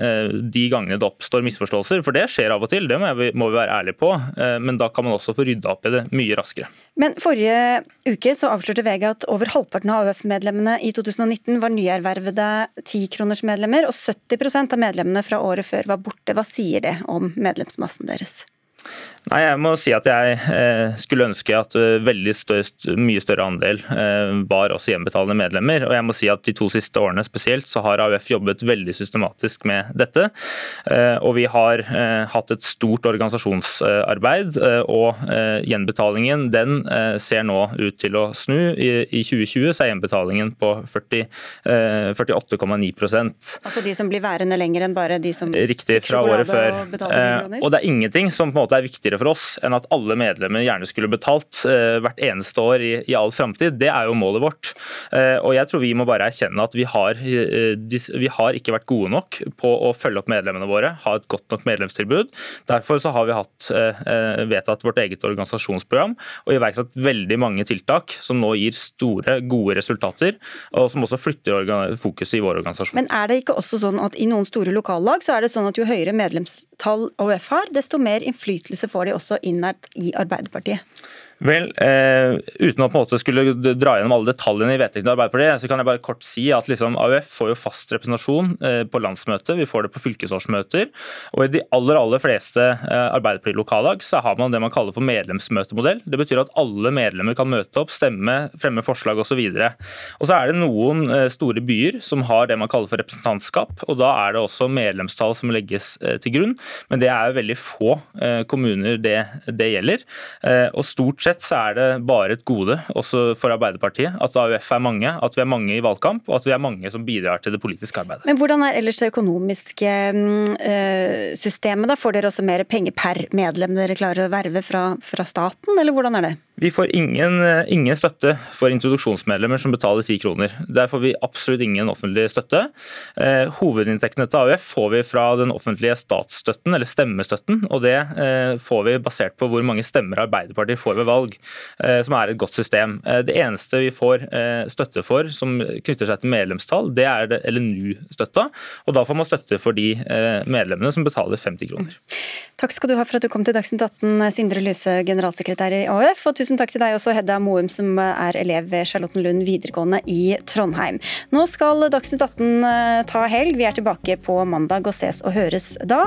Eh, de gangene det oppstår misforståelser, for det skjer av og til, det må vi, være ærlige på. Eh, men da kan man også få rydda opp i det mye raskere. Men Forrige uke så avslørte VG at over halvparten av AUF-medlemmene i 2019 var nyervervede tikronersmedlemmer, og 70% av medlemmene fra året før var borte. Hva sier det om medlemsmassen deres? Nei, jeg må si at jeg eh, skulle ønske at eh, veldig størst, mye større andel eh, var også gjenbetalende medlemmer. Og jeg må si at de to siste årene spesielt så har AUF jobbet veldig systematisk med dette. Og vi har hatt et stort organisasjonsarbeid, og gjenbetalingen den ser nå ut til å snu. I 2020 så er gjenbetalingen på 48,9% Altså de som blir værende lenger enn bare de som Riktig, fra året før. Og, og det er ingenting som på en måte er viktigere for oss enn at alle medlemmer gjerne skulle betalt uh, hvert eneste år i, i all framtid. Det er jo målet vårt. Uh, og jeg tror vi må bare erkjenne at vi har, dis, vi har, ikke vært gode nok på å følge opp medlemmene våre, ha et godt nok medlemstilbud. Derfor så har vi hatt, vedtatt vårt eget organisasjonsprogram og iverksatt veldig mange tiltak som nå gir store, gode resultater, og som også flytter fokuset i vår organisasjon. Men er det ikke også sånn at i noen store lokallag så er det sånn at jo høyere medlemstall AUF har, desto mer innflytelse får de også innært i Arbeiderpartiet? Vel, eh, Uten å på en måte skulle dra gjennom alle detaljene i vedtektene til Arbeiderpartiet, så kan jeg bare kort si at liksom, AUF får jo fast representasjon eh, på landsmøtet, vi får det på fylkesårsmøter. Og i de aller aller fleste eh, Arbeiderparti-lokallag så har man det man kaller for medlemsmøtemodell. Det betyr at alle medlemmer kan møte opp, stemme, fremme forslag osv. Og, og så er det noen eh, store byer som har det man kaller for representantskap, og da er det også medlemstall som legges eh, til grunn. Men det er veldig få eh, kommuner det, det gjelder. og stort sett sett så er det bare et gode også for Arbeiderpartiet at AUF er mange, at vi er mange i valgkamp og at vi er mange som bidrar til det politiske arbeidet. Men Hvordan er ellers det økonomiske øh, systemet? da? Får dere også mer penger per medlem dere klarer å verve fra, fra staten, eller hvordan er det? Vi får ingen, ingen, støtte for introduksjonsmedlemmer som betaler 10 kroner. Der får vi absolutt ingen offentlig støtte. Eh, hovedinntektene til AUF får vi fra den offentlige statsstøtten, eller stemmestøtten. og Det eh, får vi basert på hvor mange stemmer Arbeiderpartiet får ved valg, eh, som er et godt system. Eh, det eneste vi får eh, støtte for som knytter seg til medlemstall, det er LNU-støtta. og Da får man støtte for de eh, medlemmene som betaler 50 kroner. Takk skal du ha for at du kom til Dagsnytt 18, Sindre Lyse, generalsekretær i AUF. Og tusen takk til deg også, Hedda Moum, som er elev ved Charlottenlund videregående i Trondheim. Nå skal Dagsnytt 18 eh, ta helg. Vi er tilbake på mandag og ses og høres da.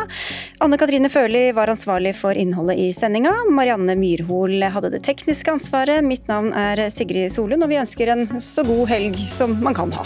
Anne Katrine Førli var ansvarlig for innholdet i sendinga. Marianne Myrhol hadde det tekniske ansvaret. Mitt navn er Sigrid Solund, og vi ønsker en så god helg som man kan ha.